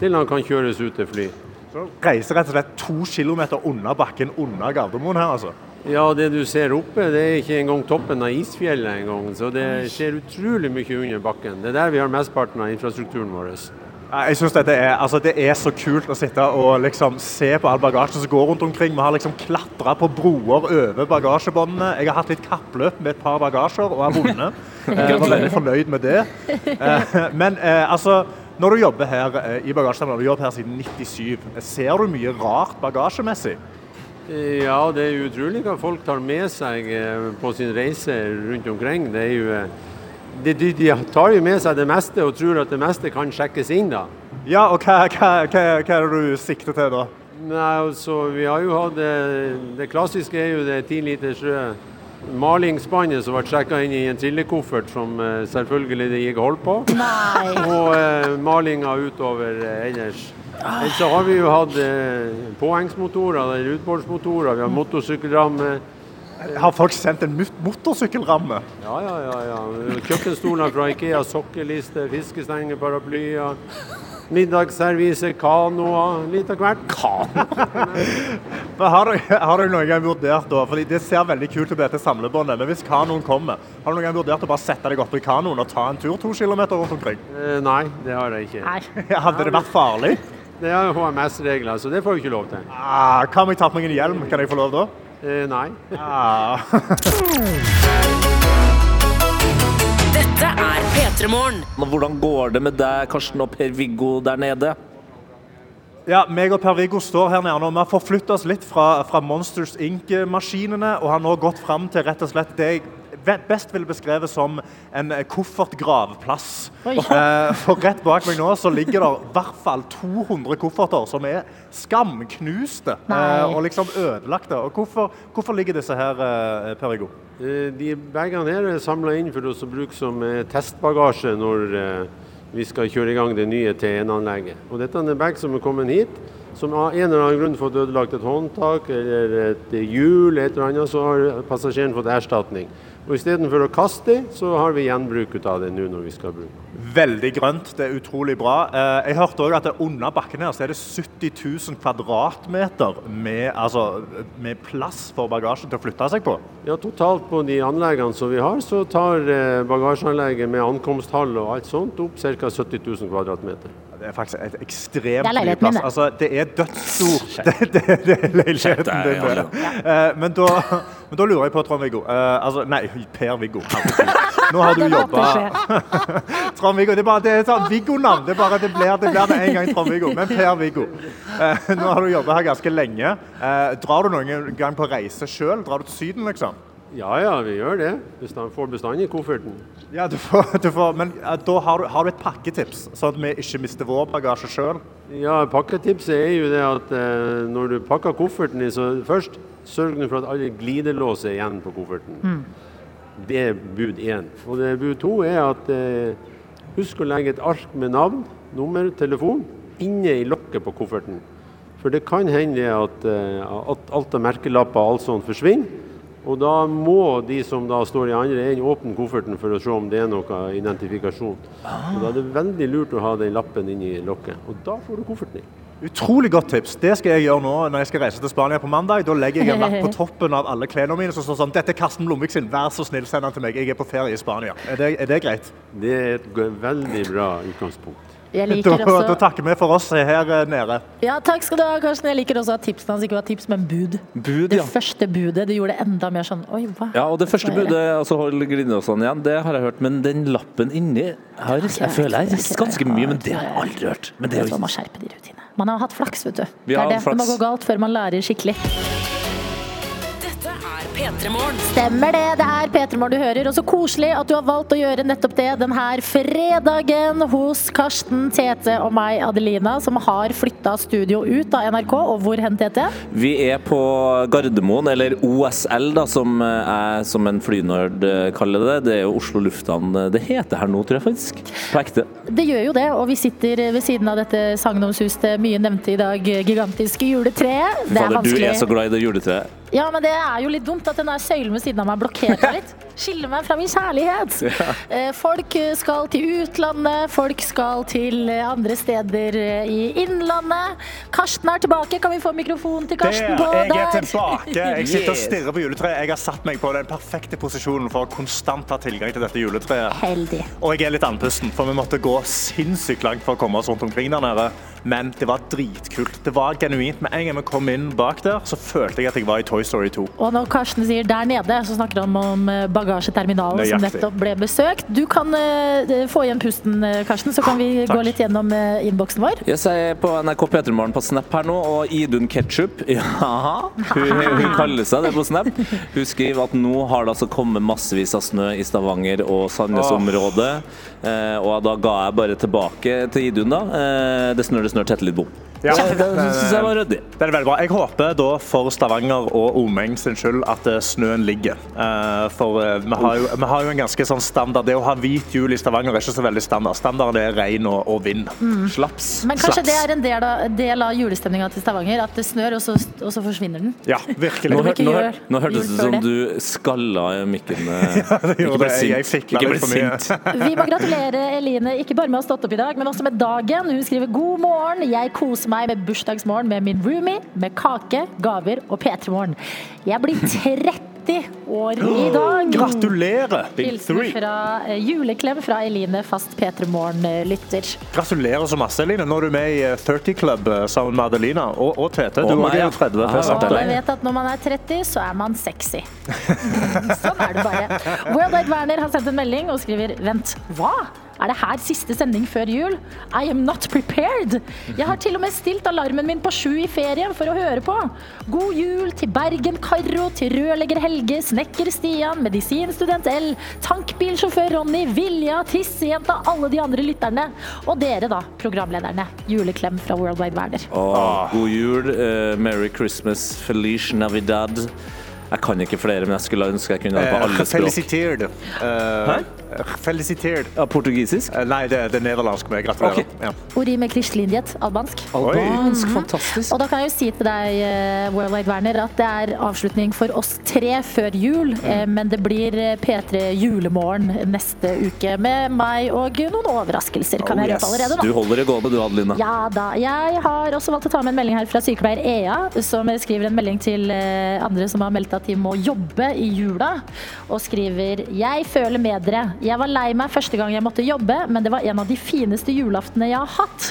til han kan kjøres ut til fly. Så reiser rett og slett to kilometer unna bakken under Gardermoen her, altså. Ja, det du ser oppe, det er ikke engang toppen av isfjellet engang. Så det skjer utrolig mye under bakken. Det er der vi har mesteparten av infrastrukturen vår. Jeg synes dette er, altså det er så kult å sitte og liksom se på all bagasjen som går rundt omkring. Vi har liksom klatra på broer over bagasjebåndene. Jeg har hatt litt kappløp med et par bagasjer og har vunnet. [LAUGHS] Jeg var veldig fornøyd med det. Eh, Men eh, altså, når du jobber her i i når du jobber her siden 97, ser du mye rart bagasjemessig? Ja, det er utrolig hva folk tar med seg eh, på sin reise rundt omkring. Det er jo, eh, de, de, de tar jo med seg det meste og tror at det meste kan sjekkes inn. da. Ja, og hva, hva, hva, hva er det du sikter til da? Nei, altså, Vi har jo hatt det, det klassiske er jo det ti liters røde malingsspannet som ble sjekka inn i en trillekoffert, som eh, selvfølgelig det gikk hold på. Nei. Og eh, malinga utover eh, ellers. Ellers så har vi jo hatt eh, påhengsmotorer, eller utbordsmotorer, vi har motorsykkelramme. Har folk sendt en motorsykkelramme? Ja, ja, ja. ja. Kjøkkenstoler fra Ikea, sokkelister, fiskestenger, paraplyer. Middagsservise, kanoer, litt av hvert. kanoer. [LAUGHS] har, du, har du noen gang vurdert da, fordi Det ser veldig kult ut på dette samlebåndet, men hvis kanoen kommer, har du noen gang vurdert å bare sette deg oppi i kanoen og ta en tur to kilometer rundt omkring? Eh, nei, det har jeg ikke. [LAUGHS] Hadde det vært farlig? Det er HMS-regler, så det får du ikke lov til. Ah, hva om jeg tar på meg en hjelm? Kan jeg få lov da? Eh, nei. Ah. [LAUGHS] Dette er P3 Morgen. Hvordan går det med deg, Karsten og Per-Viggo der nede? Ja, meg og Per-Viggo står her nede nå. Vi har forflyttet oss litt fra, fra Monsters Inc.-maskinene og har nå gått fram til rett og slett det jeg ve- best ville beskrevet som en eh, koffertgravplass. Eh, For rett bak meg nå så ligger det i hvert fall 200 kofferter som er skamknuste eh, og liksom ødelagte. Og hvorfor, hvorfor ligger disse her, eh, Per-Viggo? Eh, De bagene her er samla inn for å bruke som testbagasje når eh, vi skal kjøre i gang det nye T1-anlegget. Og Dette er en bag som er kommet hit, som av en eller annen grunn fått ødelagt et håndtak eller et hjul, et eller annet, så har passasjeren fått erstatning. Og Istedenfor å kaste, så har vi gjenbruk av det nå når vi skal bruke. Veldig grønt, det er utrolig bra. Eh, Jeg hørte også at under bakken her så er det 70 000 kvadratmeter med, altså, med plass for bagasjen til å flytte seg på. Ja, Totalt på de anleggene som vi har, så tar eh, bagasjeanlegget med ankomsthall og alt sånt opp ca. 70 000 kvadratmeter. Det er faktisk et ekstremt mye plass. det. Altså, det er dødsstort. [LAUGHS] Det, det, det er leiligheten din. Ja, det. Eh, Men da, [LAUGHS] men da lurer jeg på, Trond-Viggo eh, altså, Nei, Per-Viggo. [LAUGHS] Nå har du jobba [LAUGHS] Trond-Viggo. Det er bare det er sånn Viggo-navn. Det, det blir det blir en gang Trond-Viggo. Men Per-Viggo. Eh, [LAUGHS] Nå har du jobba her ganske lenge. Eh, Drar du noen gang på reise sjøl? Drar du til Syden, liksom? Ja ja, vi gjør det. Bestand, får får bestandig kofferten. Ja, du får, du får, men da har du, har du et pakketips, sånn at vi ikke mister vår bagasje sjøl? Ja, Pakketipset er jo det at eh, når du pakker kofferten din, så først sørg for at alle glidelåser er igjen på kofferten. Det er bud én. Og det bud to er at eh, husk å legge et ark med navn, nummer, telefon inne i lokket på kofferten. For det kan hende at, eh, at alt av merkelapper og alt sånt forsvinner. Og da må de som da står i andre enden åpne kofferten for å se om det er noe identifikasjon. Og da er det veldig lurt å ha den lappen inni lokket. Og da får du kofferten din. Utrolig godt tips. Det skal jeg gjøre nå når jeg skal reise til Spania på mandag. Da legger jeg en lapp på [LAUGHS] toppen av alle klærne mine som står sånn Dette er Karsten Blomvik sin, vær så snill, send den til meg. Jeg er på ferie i Spania. Er det, er det greit? Det er et veldig bra utgangspunkt. Jeg liker Da, også da takker vi for oss her eh, nede. Ja, takk skal du ha, Karsten. Jeg liker også at tipsene hans ikke var tips, men bud. Bud, Det ja. første budet det gjorde det enda mer sånn Oi, hva? Ja, og det første er budet, altså hold glidelåsene igjen, det har jeg hørt. Men den lappen inni Jeg, har, jeg føler jeg rister ganske mye, men det har jeg aldri hørt. Men det er Man må skjerpe de rutinene. Man har hatt flaks, vet du. Det er det. Det må gå galt før man lærer skikkelig. Dette er P3 Morgen. Stemmer det. Det er P3 Morgen du hører. Og så koselig at du har valgt å gjøre nettopp det denne fredagen hos Karsten, Tete og meg, Adelina, som har flytta studio ut av NRK. Og hvor hen, Tete? Vi er på Gardermoen, eller OSL, da, som jeg som en flynerd eh, kaller det. Det er jo Oslo lufthavn eh, det heter her nå, tror jeg faktisk. På ekte. Det gjør jo det, og vi sitter ved siden av dette sagnomsuste, mye nevnte i dag, gigantiske juletreet. Det er Fader, du er så glad i det juletreet. Ja, men det er jo litt dumt at den der søylen ved siden av meg blokkerer meg litt. Skiller meg fra min kjærlighet. Ja. Eh, Folk skal til utlandet, folk skal til eh, andre steder eh, i innlandet. Karsten er tilbake. Kan vi få mikrofonen til Karsten Der, på jeg er tilbake. Jeg sitter og stirrer på juletreet. Jeg har satt meg på den perfekte posisjonen for å konstant ha tilgang til dette juletreet. Heldig. Og jeg er litt andpusten, for vi måtte gå sinnssykt langt for å komme oss rundt omkring der nede. Men det var dritkult. Det var genuint. Med en gang vi kom inn bak der, så følte jeg at jeg var i Toy Story 2. Og når Karsten sier der nede, så snakker han om eh, bagasjeterminalen som nettopp ble besøkt. Du kan uh, få igjen pusten, Karsten, så kan vi gå litt gjennom uh, innboksen vår. Yes, jeg er på NRK P3morgen på Snap her nå, og Idun Ketchup [LAUGHS] ja, hun, hun kaller seg det på Snap. Hun skriver at nå har det altså kommet massevis av snø i Stavanger og Sandnes-området. Eh, og da ga jeg bare tilbake til Idun, da. Eh, det snør, det snør, tette litt bom. Ja, det, det, det synes jeg var ryddig. Det er veldig bra. Jeg håper da for Stavanger og omegn sin skyld at eh, snøen ligger. Eh, For eh, vi har, jo, vi har jo en ganske sånn standard. Det å ha hvit jul i Stavanger er ikke så veldig standard. Standarden er regn og, og vind. Mm. Slaps. Men kanskje Slaps. det er en del av, del av julestemninga til Stavanger, at det snør, og så, og så forsvinner den. Ja, virkelig. Nå, nå, nå, nå hørtes det ut som du skalla mikken. [LAUGHS] ja, det Ikke gjorde det. Jeg jeg fikk Ikke litt for mye. sint. [LAUGHS] Vi må gratulere Eline ikke bare med å ha stått opp i dag, men også med dagen. Hun skriver god morgen. Jeg koser meg med bursdagsmorgen med min roomie, med kake, gaver og P3morgen. Jeg blir 30 år i dag. Gratulerer! Big Hilsen fra eh, juleklem fra Eline, fast P3 Morgen-lytter. Gratulerer så masse, Eline. Nå er du med i eh, 30 Club eh, sammen med Adelina og, og Tete. Du er jo 30. Ja, Og jeg vet at når man er 30, så er man sexy. [LAUGHS] Sånn er det bare. Worldwide Werner har sendt en melding og skriver Vent, hva? Er det her siste sending før jul? I am not prepared. Jeg har til og med stilt alarmen min på sju i ferien for å høre på. God jul til Bergen Karro, til rørlegger Helge, snekker Stian, medisinstudent L, tankbilsjåfør Ronny, Vilja, tissejenta, alle de andre lytterne. Og dere, da, programlederne. Juleklem fra Worldwide Werner. Åh, god jul, uh, Merry Christmas, Felice Navidad. Jeg kan ikke flere, men jeg skulle ønske jeg kunne det på Eh, alle språk. Uh, Hæ? Felicitert. Ja, portugisisk? Nei, det, det er nederlandsk. Men gratulerer. Ja. Ori med kristelindiet, albansk. Albansk, Mhm. fantastisk. Og da kan jeg jo si til deg, eh, Worldwide Werner, at det er avslutning for oss tre før jul. Mm. Men det blir eh, P3 julemorgen neste uke med meg og noen overraskelser, kan Oh, jeg yes. røpe allerede nå. Du holder det gående, du, Adelina. Ja da. Jeg har også valgt å ta med en melding her fra sykepleier Ea, som skriver en melding til eh, andre som har meldt at de må jobbe i jula, og skriver Jeg føler med dere. Jeg var lei meg første gang jeg måtte jobbe, men det var en av de fineste julaftene jeg har hatt.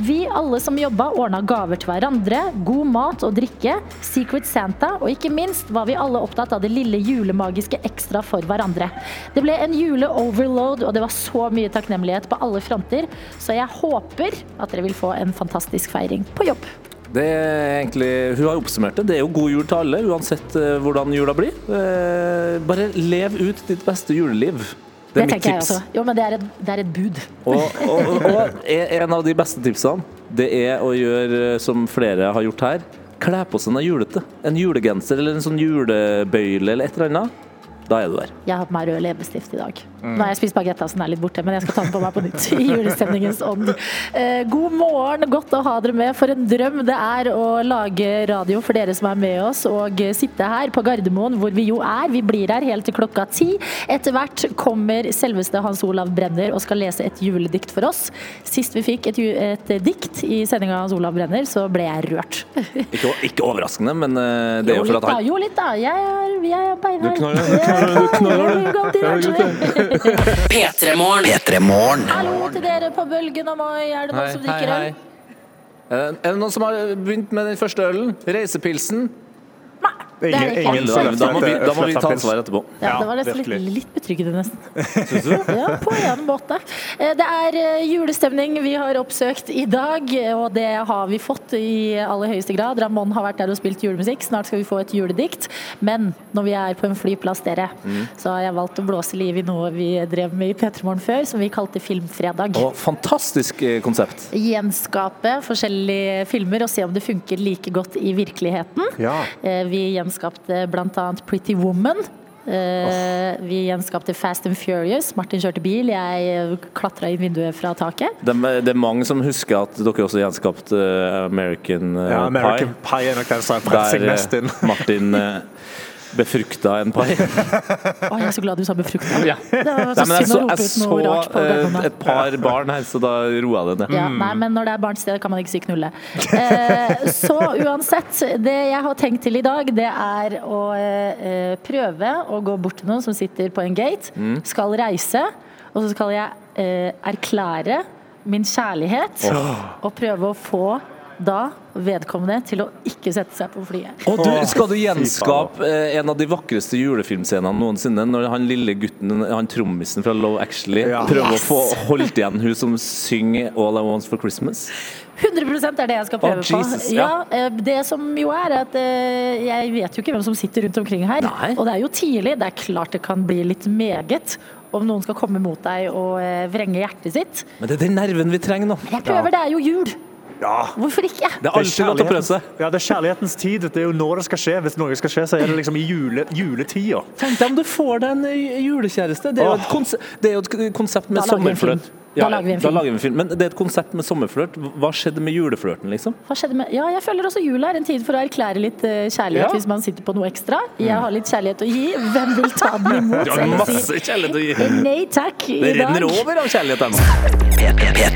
Vi alle som jobba, ordna gaver til hverandre, god mat og drikke, Secret Santa, og ikke minst var vi alle opptatt av det lille julemagiske ekstra for hverandre. Det ble en jule-overload, og det var så mye takknemlighet på alle fronter, så jeg håper at dere vil få en fantastisk feiring på jobb. Det er egentlig, hun har oppsummert det. Det er jo god jul til alle, uansett eh, hvordan jula blir. Eh, bare lev ut ditt beste juleliv. Det er mitt tips. jeg også. Jo, men det er et, det er et bud. Og, og, og, og en av de beste tipsene, det er å gjøre eh, som flere har gjort her. Kle på seg noe julete. En julegenser eller en sånn julebøyle eller et eller annet. Da er du der. Jeg har på meg rød leppestift i dag. Mm. Nå har jeg spist bagetta, så den er litt borte, men jeg skal ta den på meg på nytt i julestemningens ånd. Eh, god morgen, godt å ha dere med. For en drøm det er å lage radio for dere som er med oss, og sitte her på Gardermoen, hvor vi jo er. Vi blir her helt til klokka ti. Etter hvert kommer selveste Hans Olav Brenner og skal lese et juledikt for oss. Sist vi fikk et, ju- et dikt i sendinga Hans Olav Brenner, så ble jeg rørt. Ikke, ikke overraskende, men eh, det er Jo jo for at han Jo litt, da. Jeg er, jeg er beinhard. Jeg er. P3morgen. Hallo til dere på Bølgen og Moi. Er det noen som drikker øl? Eh, Er det noen som har begynt med den første ølen? Reisepilsen? Er ikke. Ingen Da, da, må vi, da må vi ta ansvaret ansvar etterpå. Ja, det var nesten litt, litt betryggende, nesten. [LAUGHS] Ja, på en måte. Eh, Det er eh, julestemning vi har oppsøkt i dag, og det har vi fått i aller høyeste grad. Ramón har vært der og spilt julemusikk. Snart skal vi få et juledikt. Men når vi er på en flyplass, dere, Mm. så har jeg valgt å blåse liv i noe vi drev med i P3 Morgen før, som vi kalte Filmfredag. Og fantastisk eh, konsept. Gjenskape forskjellige filmer og se om det funker like godt i virkeligheten. Ja. Eh, Vi gjenskapte bl.a. Pretty Woman. Eh, Vi gjenskapte Fast and Furious. Martin kjørte bil, jeg klatra inn vinduet fra taket. Det, er- det er mange som husker at dere også gjenskapte eh, American, eh, Ja, American Pie. Pie er nok den som har Der, mest inn. eh, Martin eh, [LAUGHS] befrukta en pai. [LAUGHS] Å, jeg er så glad du sa befrukta. Ja. Det var så Nei, synd å rope ut noe rart på eh, et par barn her, så da roa det ned. Ja, nei, men når det er barns sted, kan man ikke si knulle. Eh, så uansett, det jeg har tenkt til i dag, det er å eh, prøve å gå bort til noen som sitter på en gate, Mm. skal reise, og så skal jeg eh, erklære min kjærlighet, oh. og prøve å få da vedkommende til å ikke sette seg på flyet. Og du, skal du gjenskape eh, en av de vakreste julefilmscenene noensinne? Når han lille gutten, han trommisen fra Love Actually, prøver Yes. å få holdt igjen hun som synger All I Want For Christmas? 100% er det jeg skal prøve oh, Jesus, på. ja. Ja, eh, det som jo er, at eh, jeg vet jo ikke hvem som sitter rundt omkring her. Og det er jo tidlig. Det er klart det kan bli litt meget om noen skal komme mot deg og vrenge hjertet sitt. Men det er den nerven vi trenger nå. Jeg prøver, det er jo jul. Hvorfor ikke? Det er alltid godt å prøve seg. Ja, det er kjærlighetens tid. Det er jo når det skal skje. Hvis noe skal skje, så er det liksom i jule, juletida. Tenk deg om du får deg en julekjæreste. Det er jo et, konse det er jo et konsept med Da film. Da lager vi en da film. lager vi en film. Men det er et konsept med sommerflørt. Hva skjedde med juleflørten, liksom? Hva skjedde med Ja, jeg føler også jula er en tid for å erklære litt eh, kjærlighet Ja. hvis man sitter på noe ekstra. Jeg har litt kjærlighet å gi. Hvem vil ta den imot? Du har masse kjærlighet å gi. eh, Nei takk. i Det dag. renner over av kjærlighet ennå. nå.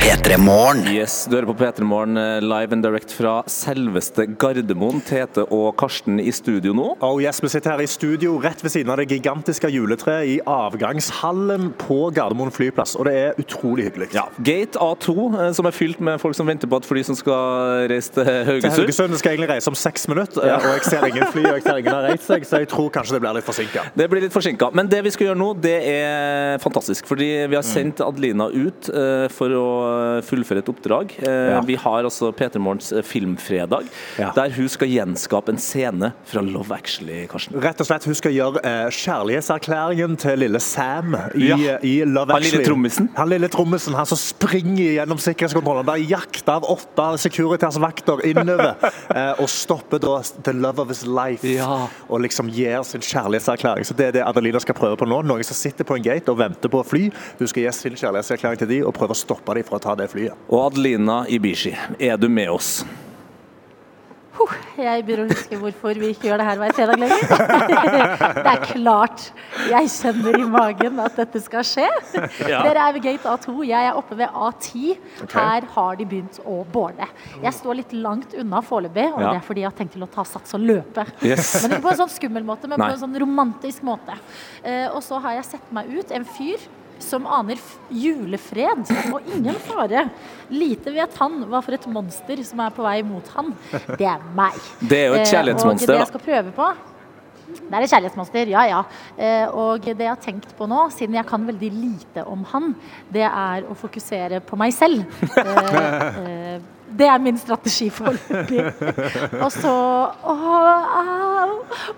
P3 Morgen. Yes, du hører på P3 Morgen eh, live and direct fra selveste Gardermoen. Tete og Karsten i studio nå. Oh yes, Vi sitter her i studio rett ved siden av det gigantiske juletreet i avgangshallen på Gardermoen flyplass. Og det er utrolig hyggelig. Ja, Gate A2, eh, som er fylt med folk som venter på et fly som skal reise til Haugesund. Til Haugesund. Skal egentlig reise om seks minutter, Ja. og jeg ser ingen fly og jeg ser ingen har reist seg, så jeg tror kanskje det blir litt forsinka. Det blir litt forsinka. Men det vi skal gjøre nå, det er fantastisk. Fordi vi har sendt Adelina ut eh, for å fullføre et oppdrag. Eh, Ja. Vi har altså P3 Morgens eh, filmfredag, der hun skal gjenskape en scene fra Love Actually, Karsten. Rett og slett, Hun skal gjøre eh, kjærlighetserklæringen til lille Sam i, i Love Han lille trommisen? Han lille trommisen, han som springer gjennom sikkerhetskontrollen. Det er jakt av åtte Securitas-vakter innover, [LAUGHS] eh, og stopper da the love of his life. Og liksom gir sin kjærlighetserklæring. Så Det er det Adelina skal prøve på nå. Noen som sitter på en gate og venter på å fly. Hun skal gi sin kjærlighetserklæring til de og prøve å stoppe dem fra å ta det flyet. Og Adelina Ibishi, er du med oss? Huh, Jeg begynner å huske hvorfor vi ikke gjør det her hver fredag lenger. [LAUGHS] Det er klart jeg kjenner i magen at dette skal skje. Ja. Dere er ved gate A2, jeg er oppe ved A10. Okay. Her har de begynt å båle. Jeg står litt langt unna foreløpig, og Ja. det er fordi jeg har tenkt til å ta sats og løpe. Yes. [LAUGHS] Men ikke på en sånn skummel måte, men Nei. på en sånn romantisk måte. Eh, og så har jeg sett meg ut en fyr som aner julefred og ingen fare. Lite vet han hva for et monster som er på vei mot han. Det er meg. Det er jo et Eh, kjærlighetsmonster, Og det jeg skal prøve på det er et kjærlighetsmonster, ja ja. Eh, og det jeg har tenkt på nå, siden jeg kan veldig lite om han, det er å fokusere på meg selv. [LAUGHS] Eh, eh, det er min strategi foreløpig. [LAUGHS] Og så Åh, au.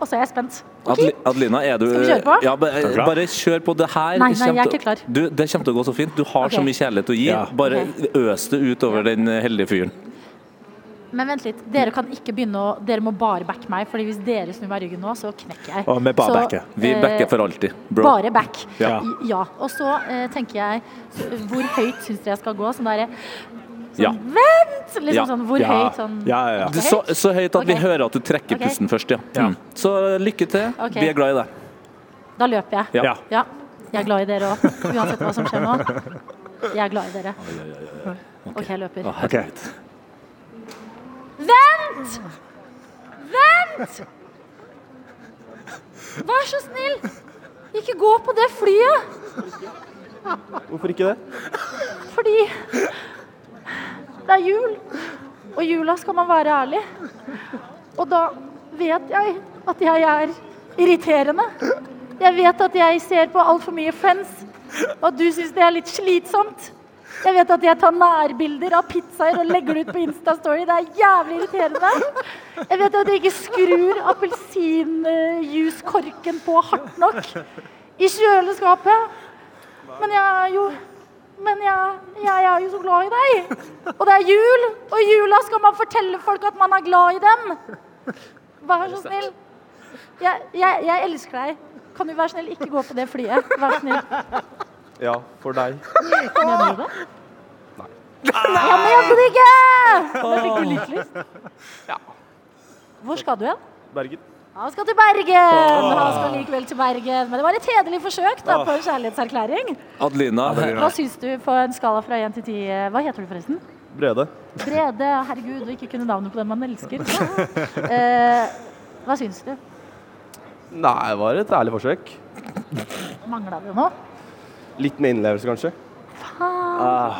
Og så er jeg spent. Okay. Adelina, er du Skal vi kjøre på? Ja, bare kjør på. Det her Nei, nei, jeg er ikke klar. Du, det kommer til å gå så fint. Du har så mye kjærlighet å gi. Ja. Bare okay. øs det utover den heldige fyren. Men vent litt. Dere kan ikke begynne å Dere må bare backe meg, Fordi hvis dere snur meg ryggen nå, så knekker jeg. Og vi bare Så, backer. Vi eh, backer for alltid. Bro. Bare back. Ja. ja. Og så eh, tenker jeg Hvor høyt syns dere jeg skal gå? Sånn derre Ja. Vent! Liksom Ja. sånn, hvor Ja. høyt? Sånn, Du, så, så høyt at vi hører at du trekker okay. pusten først, ja. Mm. Så lykke til. Okay. Vi er glad i deg. Da løper jeg. Ja. Jeg er glad i dere òg, uansett hva som skjer nå. Jeg er glad i dere. OK, jeg løper. Vent! Vent! Vær så snill, ikke gå på det flyet! Hvorfor ikke det? Fordi det er jul, og jula skal man være ærlig. Og da vet jeg at jeg er irriterende. Jeg vet at jeg ser på altfor mye Friends, og at du syns det er litt slitsomt. Jeg vet at jeg tar nærbilder av pizzaer og legger det ut på Instastory. Det er jævlig irriterende. Jeg vet at jeg ikke skrur appelsinjuicekorken på hardt nok i kjøleskapet. Men jeg er jo Men jeg, jeg er jo så glad i deg. Og det er jul, og i jula skal man fortelle folk at man er glad i dem. Vær så snill. Jeg, jeg, jeg elsker deg. Kan du være snill ikke gå på det flyet? Vær snill. Ja, for deg. Mener du det? Jeg mente det ikke! Men fikk du litt lyst? Ja. Hvor skal du hen? Bergen. Han skal til Bergen! Han skal likevel til Bergen. Men det var et hederlig forsøk da, på en kjærlighetserklæring. Adelina, Hva syns du på en skala fra 1 til 10? Hva heter du forresten? Brede. Brede. Herregud, å ikke kunne navnet på den man elsker. [LAUGHS] Eh, hva syns du? Nei, det var et ærlig forsøk. Mangla det noe? Litt med innlevelse, kanskje. Faen. Ah.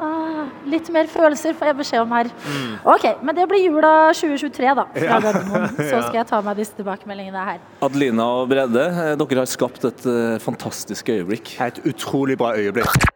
Ah, litt mer følelser får jeg beskjed om her. Mm. Ok, men det blir jula 2023, da. Fra [LAUGHS] Ja. Gardermoen. Så skal jeg ta meg disse tilbakemeldingene her. Adelina og Brede, eh, dere har skapt et eh, fantastisk øyeblikk. Et utrolig bra øyeblikk.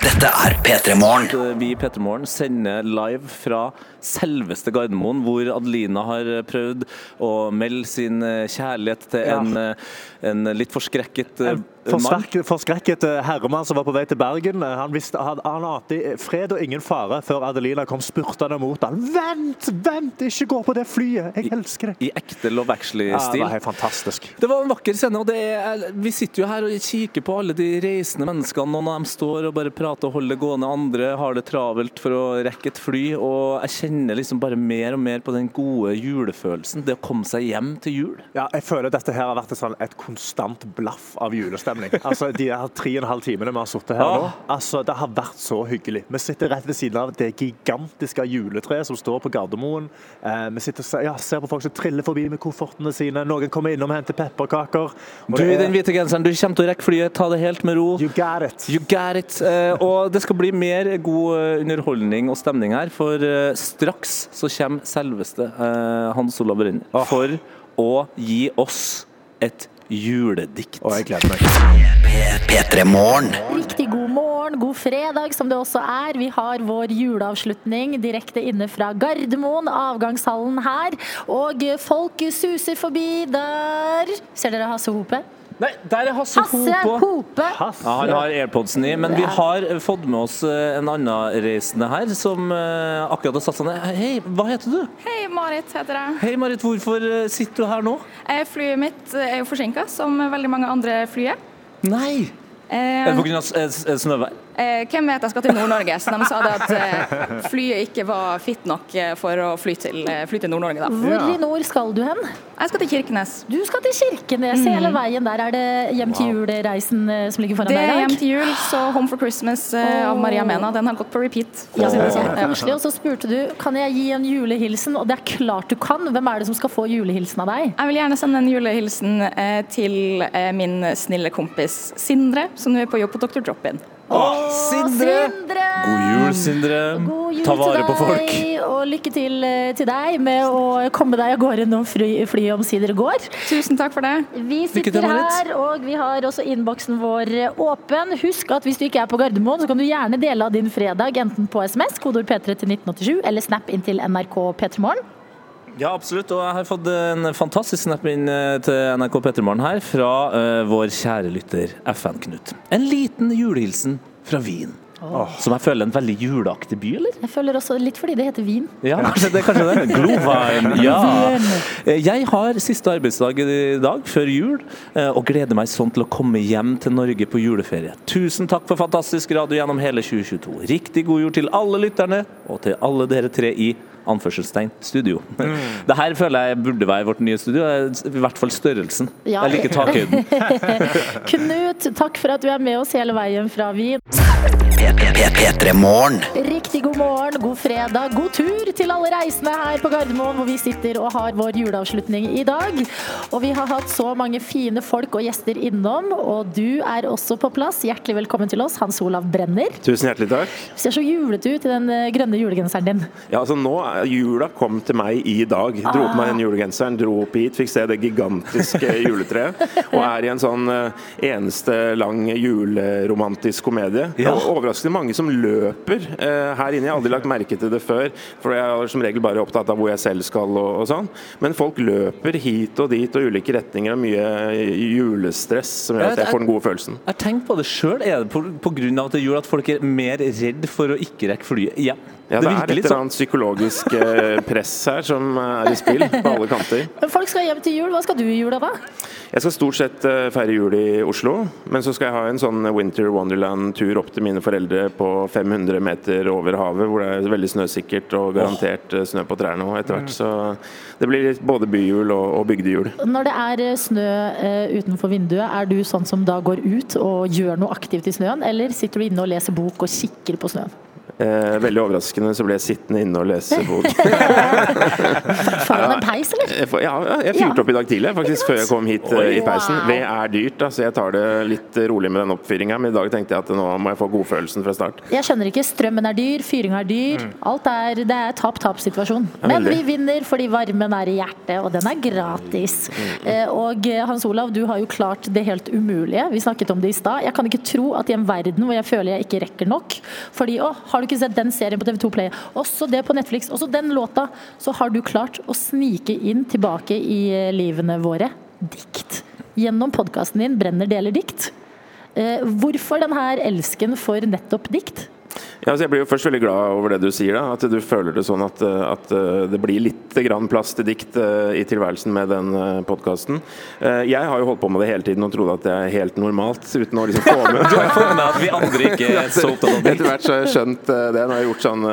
Dette er P3 Morgen. Vi i P3 Morgen sender live fra selveste Gardermoen, hvor Adelina har prøvd å melde sin eh, kjærlighet til en, eh, en litt forskrekket eh, mann. Forskrekket, herremann som var på vei til Bergen. Han, visste, han, han ante fred og ingen fare før Adelina kom spurtende mot han. Vent, vent, ikke gå på det flyet! Jeg elsker det. I ekte Love Actually-stil. Ja, det var fantastisk. Det var en vakker scene, og det er, vi sitter jo her og kikker på alle de reisende menneskene. Noen av dem står og bare prater og holder det gående, andre har det travelt for å rekke et fly. Og jeg kjenner liksom bare mer og mer på den gode julefølelsen. Det å komme seg hjem til jul. Ja, jeg føler dette her har vært et, sånn, et konstant blaff av julestemning. Altså, De her tre og en halv timene vi har sittet her nå, altså, det har vært så hyggelig. Vi sitter rett ved siden av det gigantiske juletreet som står på Gardermoen. Eh, vi sitter og ja, ser på folk som triller forbi med koffertene sine. Noen kommer innom og henter pepperkaker. Og Du i er- den hvite genseren, du kommer til å rekke flyet. Ta det helt med ro. You got it. You got it. Eh, og det skal bli mer god eh, underholdning og stemning her, for eh, straks så kommer selveste eh, Hans Olav Brenner for å gi oss et juledikt. Og jeg gleder meg. P3 Morgen. Riktig god morgen, god fredag som det også er. Vi har vår juleavslutning direkte inne fra Gardermoen, avgangshallen her. Og folk suser forbi der. Ser dere Hasse Hope? Nei, der er Hasse, Hasse Hope. Ja, han har airpodsen i, men vi har fått med oss eh, en annen reisende her som eh, akkurat har satt seg ned. Hei, hva heter du? Hei, Marit heter jeg. Hei Marit, hvorfor eh, sitter du her nå? Flyet mitt er jo forsinka, som veldig mange andre flyer. Nei! Eh, Er det pga. snøvær? Eh, hvem vet jeg skal til Nord-Norge, så de sa det at eh, flyet ikke var fit nok eh, for å fly til, fly til Nord-Norge. da. Hvor i nord skal du hen? Jeg skal til Kirkenes. Du skal til Kirkenes Mm. hele veien der. Er det hjem til jul-reisen som ligger foran deg? Det er hjem til jul, så Home for Christmas av Maria Mena. Den har gått på repeat. Ja, det sånn. Koselig. Og så spurte du kan jeg gi en julehilsen, og det er klart du kan. Hvem er det som skal få julehilsen av deg? Jeg vil gjerne sende en julehilsen eh, til min snille kompis Sindre, som nå er på jobb på Dr. Drop-In. Sindre! God jul, Sindre. God jul Ta vare på folk. og lykke til eh, til deg med å komme deg av gårde når fly, flyet omsider går. Tusen takk for det. Vi sitter her, og vi har også innboksen vår eh, åpen. Husk at hvis du ikke er på Gardermoen, så kan du gjerne dele av din fredag enten på SMS, kodeord P3 til 1987, eller snap inn til NRK P3morgen. Ja, absolutt. Og jeg har fått en fantastisk snap inn eh, til NRK Pettermorgen her fra uh, vår kjære lytter FN-Knut. En liten julehilsen fra Wien. Oh. Som jeg føler er en veldig juleaktig by, eller? Jeg føler også litt fordi det heter Wien. Ja, kanskje det. kanskje det. [LAUGHS] Glovein. Ja. Eh, Jeg har siste arbeidsdag i dag, før jul, og gleder meg sånn til å komme hjem til Norge på juleferie. Tusen takk for fantastisk radio gjennom hele 2022. Riktig god jul til alle lytterne, og til alle dere tre i anførselstegn studio. Det her føler jeg burde være vårt nye studio, i hvert fall størrelsen. Ja. Jeg liker takhøyden. [LAUGHS] Knut, takk for at du er med oss hele veien fra Wien. P3 Morgen. Riktig god morgen, god fredag, god tur til alle reisende her på Gardermoen, hvor vi sitter og har vår juleavslutning i dag. Og vi har hatt så mange fine folk og gjester innom, og du er også på plass. Hjertelig velkommen til oss, Hans Olav Brenner. Tusen hjertelig takk. Du ser så julete ut i den eh, grønne julegenseren din. Ja, altså nå, er- Jula kom til meg i dag. Dro på meg den julegenseren, dro opp hit, fikk se det gigantiske juletreet. Og er i en sånn eh, eneste lang juleromantisk komedie. Ja. Overraskende mange som løper eh, her inne. Jeg har aldri lagt merke til det før, for jeg er som regel bare opptatt av hvor jeg selv skal og, og sånn. Men folk løper hit og dit og ulike retninger, og mye julestress som gjør at jeg får den gode følelsen. Jeg har tenkt på det sjøl. Er det av at det gjør at folk er mer redd for å ikke rekke flyet hjem? Ja, Det det er et litt eller sånn. annet psykologisk eh, press her som er i spill på alle kanter. Men folk skal hjem til jul. Hva skal du i jula, da? Jeg skal stort sett eh, feire jul i Oslo, men så skal jeg ha en sånn Winter Wonderland-tur opp til mine foreldre på 500 meter over havet, hvor det er veldig snøsikkert og garantert eh, snø på trærne òg etter hvert. Så det blir både byjul og, og bygdejul. Når det er snø utenfor vinduet, er du sånn som da går ut og gjør noe aktivt i snøen, eller sitter du inne og leser bok og kikker på snøen? Eh, veldig overraskende så ble jeg sittende inne og lese [LAUGHS] bok. Foran en peis, eller? Ja, ja, jeg fyrte opp i dag tidlig, faktisk, før jeg kom hit eh, i peisen. Wow. Ved er dyrt, da, så jeg tar det litt rolig med den oppfyringa. Men i dag tenkte jeg at nå må jeg få godfølelsen fra start. Jeg skjønner ikke. Strømmen er dyr, fyringa er dyr. Alt er, det er tap-tap-situasjon. Ja, Men vi vinner fordi varmen er i hjertet, og den er gratis. Eh, Og eh, Hans Olav, du har jo klart det helt umulige. Vi snakket om det i stad. Jeg kan ikke tro at i en verden hvor jeg føler jeg ikke rekker nok Fordi å, har du ikke sett den serien på TV2 Play, også det på Netflix, også den låta, så har du klart å snike inn tilbake i eh, livene våre dikt. Gjennom podkasten din 'Brenner deler dikt'. Eh, Hvorfor den her elsken for nettopp dikt? Ja, altså jeg blir jo først veldig glad over det du sier, da, at du føler det sånn at, eh, at eh, det blir litt grann plass til dikt eh, i tilværelsen med den podkasten. Jeg har jo holdt på med det hele tiden og trodde at det er helt normalt, uten å liksom få [LAUGHS] med Du har fått med at vi andre ikke er så opptatt av dikt. Etter hvert så har jeg skjønt det. det. Nå har jeg gjort sånn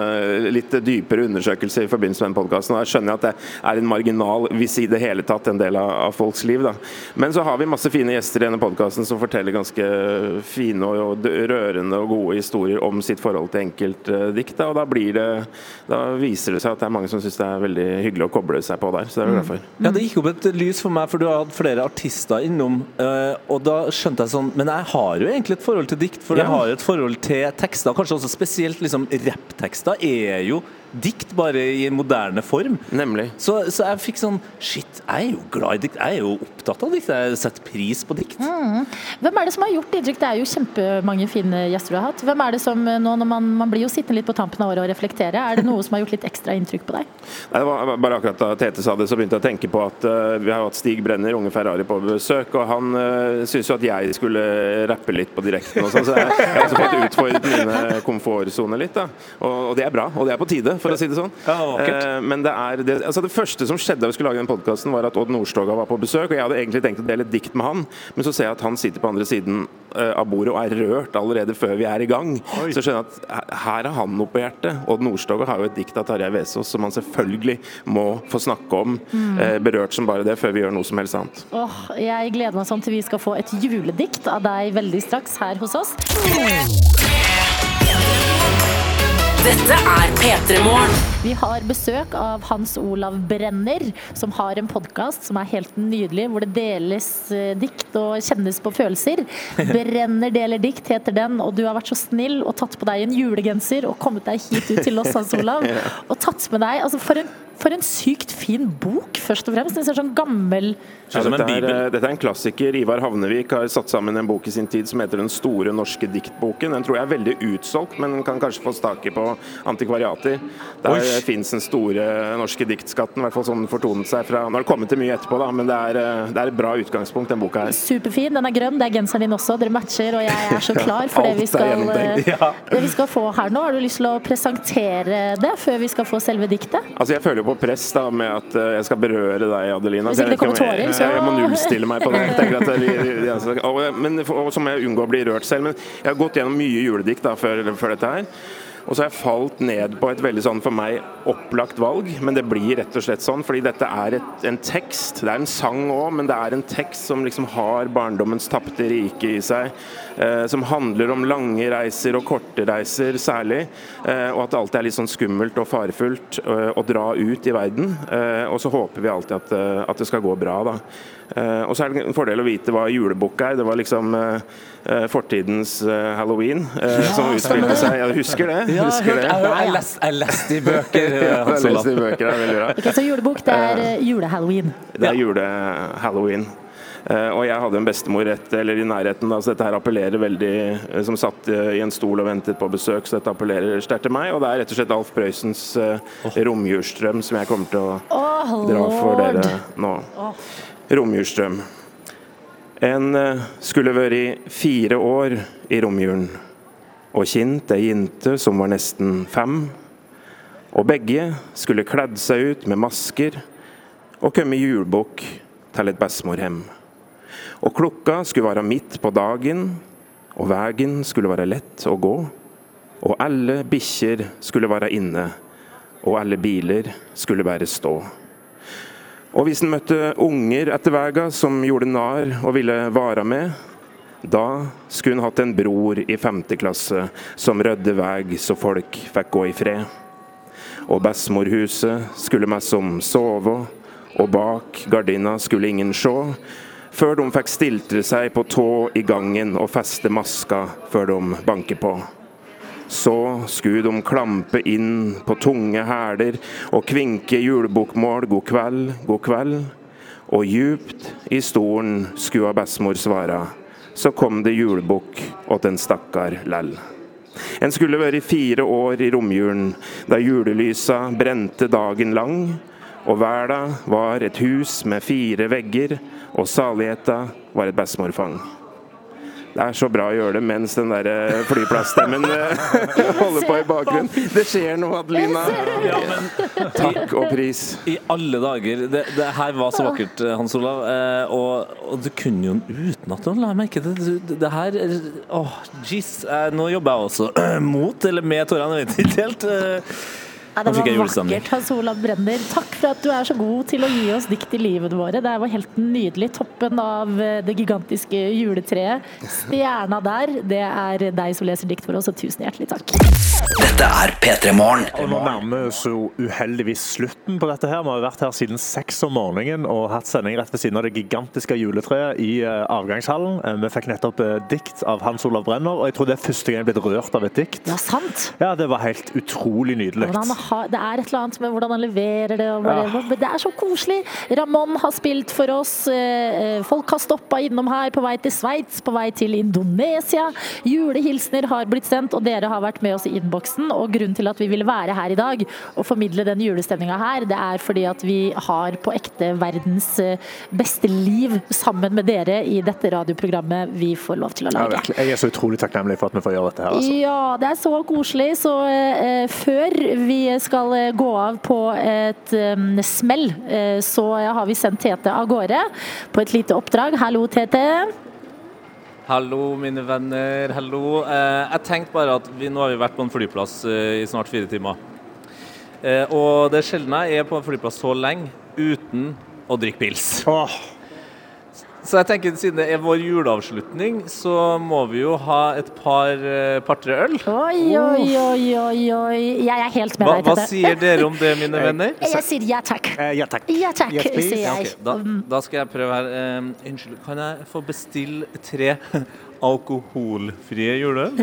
litt dypere undersøkelser i forbindelse med den podkasten. Og jeg skjønner at det er en marginal, hvis i det hele tatt, en del av, av folks liv. Da. Men så har vi masse fine gjester i denne podkasten som forteller ganske fine og, og rørende og gode historier om sitt forhold til enkeltdikt. Da, og da, blir det, da viser det seg at det er mange som syns det er veldig hyggelig å koble seg på der. Så det er jeg glad for. Ja, Det gikk opp et lys for meg, for du har hatt flere artister innom. eh, og da skjønte jeg sånn Men jeg har jo egentlig et forhold til dikt, for jeg har jo et forhold til tekster. Kanskje også spesielt liksom rapptekster er jo dikt, bare i en moderne form. Nemlig. Så, så jeg fikk sånn Shit, jeg er jo glad i dikt. Jeg er jo opptatt av dikt. Jeg setter pris på dikt. Mm. Hvem er det som har gjort inntrykk? Det er jo kjempemange fine gjester du har hatt. Hvem er det som eh, nå når man, man blir jo sittende litt på tampen av året og reflektere, er det noe som har gjort litt ekstra inntrykk på deg? Nei, det var bare akkurat Da Tete sa det, så begynte jeg å tenke på at uh, vi har hatt Stig Brenner, unge Ferrari, på besøk. Og han uh, syntes jo at jeg skulle rappe litt på direkten og sånn, så jeg jeg har også fått utfordret mine komfortsoner litt. da og, og det er bra, og det er på tide, for å si det sånn. Eh, men det er det, altså det første som skjedde da vi skulle lage den podkasten, var at Odd Nordstoga var på besøk. Og jeg hadde egentlig tenkt å dele et dikt med han, men så ser jeg at han sitter på andre siden eh, av bordet og er rørt allerede før vi er i gang. Så skjønner jeg at her har han noe på hjertet. Odd Nordstoga har jo et dikt av Tarjei Vesaas som han selvfølgelig må få snakke om, Mm. eh, berørt som bare det, før vi gjør noe som helst annet. Åh, jeg gleder meg sånn til vi skal få et juledikt av deg veldig straks her hos oss. Dette er P3 Morgen. Vi har besøk av Hans Olav Brenner, som har en podkast som er helt nydelig, hvor det deles eh, dikt og kjennes på følelser. [LAUGHS] Brenner deler dikt heter den, og du har vært så snill og tatt på deg en julegenser og kommet deg hit ut til oss, Hans [LAUGHS] Olav. Og tatt med deg altså for en, for en sykt fin bok, først og fremst. Den ser sånn gammel Ja, dette, er, eh, dette er en klassiker. Ivar Havnevik har satt sammen en bok i sin tid som heter Den store norske diktboken. Den tror jeg er veldig utsolgt, men den kan kanskje få tak på antikvariater. Der fins den store norske diktskatten, i hvert fall sånn den fortonet seg fra Nå har det kommet til mye etterpå, da, men det er, eh, det er et bra utgangspunkt, den boka her. Superfin. Den er grønn, det er genseren din også. Dere matcher, og jeg er så [LAUGHS] klar for det vi skal, eh, det vi skal få her nå. Har du lyst til å presentere det før vi skal få selve diktet? Altså Jeg føler jo på press da med at eh, jeg skal berøre deg, Adelina. Hvis ikke det kommer tårer, så- jeg, må nullstille meg på det. Jeg altså, og, men, og så må jeg unngå å bli rørt selv. Men jeg har gått gjennom mye juledikt da, før, før dette her. Og så har jeg falt ned på et veldig sånn for meg opplagt valg, men det blir rett og slett sånn fordi dette er et, en tekst. Det er en sang òg, men det er en tekst som liksom har barndommens tapte rike i seg. Eh, som handler om lange reiser og korte reiser særlig. Eh, og at det alltid er litt sånn skummelt og farefullt eh, å dra ut i verden. Eh, og så håper vi alltid at, at det skal gå bra, da. Eh, og så er det en fordel å vite hva julebukk er. Det var liksom fortidens halloween eh, som utspilte seg. Ja, husker det? Ja, jeg husker hørte- jeg- jeg leste- jeg leste i bøker, [LAUGHS] ja, Jeg leste lest i bøker, det er veldig bra. Ok, Så julebok, det er eh, julehalloween. Det er jule-halloween. Eh, og jeg hadde en bestemor rett, eller i nærheten, da, så dette her appellerer veldig eh, Som satt eh, i en stol og ventet på besøk, så dette appellerer sterkt til meg. Og det er rett og slett Alf Prøysens uh, romjulsstrøm som jeg kommer til å oh, dra for dere nå. Romjulsstrøm. En eh, skulle vært fire år i romjulen, og kjent ei jente som var nesten fem. Og begge skulle kledd seg ut med masker og komme i julebukk til et bestemorhjem. Og klokka skulle være midt på dagen, og veien skulle være lett å gå. Og alle bikkjer skulle være inne, og alle biler skulle bare stå. Og hvis en møtte unger etter veien som gjorde narr og ville vare med, da skulle en hatt en bror i femte klasse som rydde vei så folk fikk gå i fred. Og bestemorhuset skulle mest som sove, og bak gardina skulle ingen se, før de fikk stiltre seg på tå i gangen og feste maska før de banker på. Så skulle de klampe inn på tunge hæler og kvinke julebokmål god kveld, god kveld. Og djupt i stolen skulle bestemor svare, så kom det julebukk åt en stakkar lell. En skulle vært fire år i romjulen, da julelysa brente dagen lang, og verda var et hus med fire vegger, og saligheta var et bestemorfang. Det er så bra å gjøre det mens den der eh, flyplassstemmen eh, [LAUGHS] holder på i bakgrunnen. Det skjer noe, Adelina. Takk og pris. I alle dager. Det, det her var så vakkert, eh, Hans Olav. Eh, og, og du kunne jo utenat å la merke til det. Det, det her Åh, jeez. Eh, nå jobber jeg også [CLEARS THROAT] mot eller med tårene, jeg vet ikke helt. Eh, Ja, det var vakkert, Hans Olav Brenner. Takk for at du er så god til å gi oss dikt i livene våre. Det var helt nydelig. Toppen av eh, det gigantiske juletreet. Stjerna der, det er deg som leser dikt for oss, og tusen hjertelig takk. Dette er P3 Morgen. Og nå nærmer vi oss jo uheldigvis slutten på dette her. Vi har vært her siden seks om morgenen og hatt sending rett ved siden av det gigantiske juletreet i eh, avgangshallen. Eh, Vi fikk nettopp dikt av Hans Olav Brenner, og jeg tror det er første gang jeg er blitt rørt av et dikt. Ja, sant. Ja, det var helt utrolig nydelig. Hvordan har, det er et eller annet med hvordan han leverer det. Ja. men Det er så koselig. Ramón har spilt for oss. eh, Folk har stoppa innom her på vei til Sveits, på vei til Indonesia. Julehilsener har blitt sendt, og dere har vært med oss i innboksen. Og grunnen til at vi ville være her i dag og formidle den julestemninga her, det er fordi at vi har på ekte verdens eh, beste liv sammen med dere i dette radioprogrammet vi får lov til å lage. Ja, Jeg er så utrolig takknemlig for at vi får gjøre dette her. Altså. Ja, det er så koselig. Så eh, før vi skal eh, gå av på et um, smell, eh, så har vi sendt Tete av gårde på et lite oppdrag. Hallo, Tete. Hallo, mine venner. Hallo. Eh, jeg tenkte bare at vi, nå har vi vært på en flyplass eh, i snart fire timer. Eh, og det er sjelden jeg er på en flyplass så lenge uten å drikke pils. Så jeg tenker siden det er vår juleavslutning, så må vi jo ha et par eh, par-tre øl. Oi, oi, oi, oi, oi. Jeg er helt med Hva, deg, hva sier dere om det, mine [LAUGHS] venner? Jeg sier ja takk. ja takk. Ja takk, Yes, sier Ja, jeg. ok, da, da skal jeg prøve her. Eh, unnskyld, kan jeg få bestille tre alkoholfrie juleøl?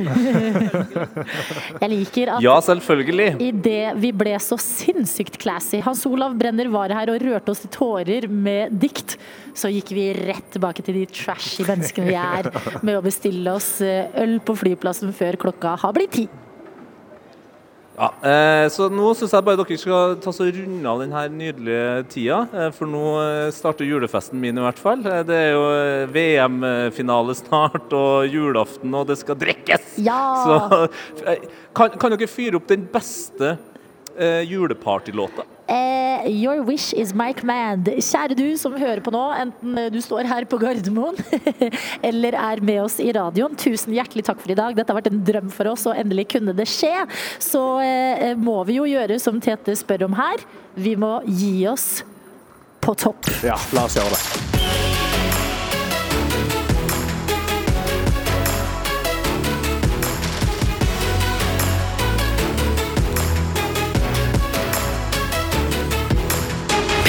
[LAUGHS] Jeg liker at Ja, selvfølgelig. Idet vi ble så sinnssykt classy Hans Olav Brenner var her og rørte oss til tårer med dikt. Så gikk vi rett tilbake til de trashy menneskene vi er, [LAUGHS] med å bestille oss eh, øl på flyplassen før klokka har blitt ti. Ja, eh, så nå syns jeg bare dere skal ta så runde av denne nydelige tida. Eh, for nå eh, starter julefesten min i hvert fall. Eh, det er jo VM-finale snart, [LAUGHS] og julaften, og det skal drikkes! Ja! Så kan, kan dere fyre opp den beste eh, julepartylåta? Eh, your wish is my command. Kjære du som hører på nå, enten eh, du står her på Gardermoen [LAUGHS] eller er med oss i radioen, tusen hjertelig takk for i dag. Dette har vært en drøm for oss, og endelig kunne det skje. Så eh, må vi jo gjøre som Tete spør om her. Vi må gi oss på topp. Ja, la oss gjøre det.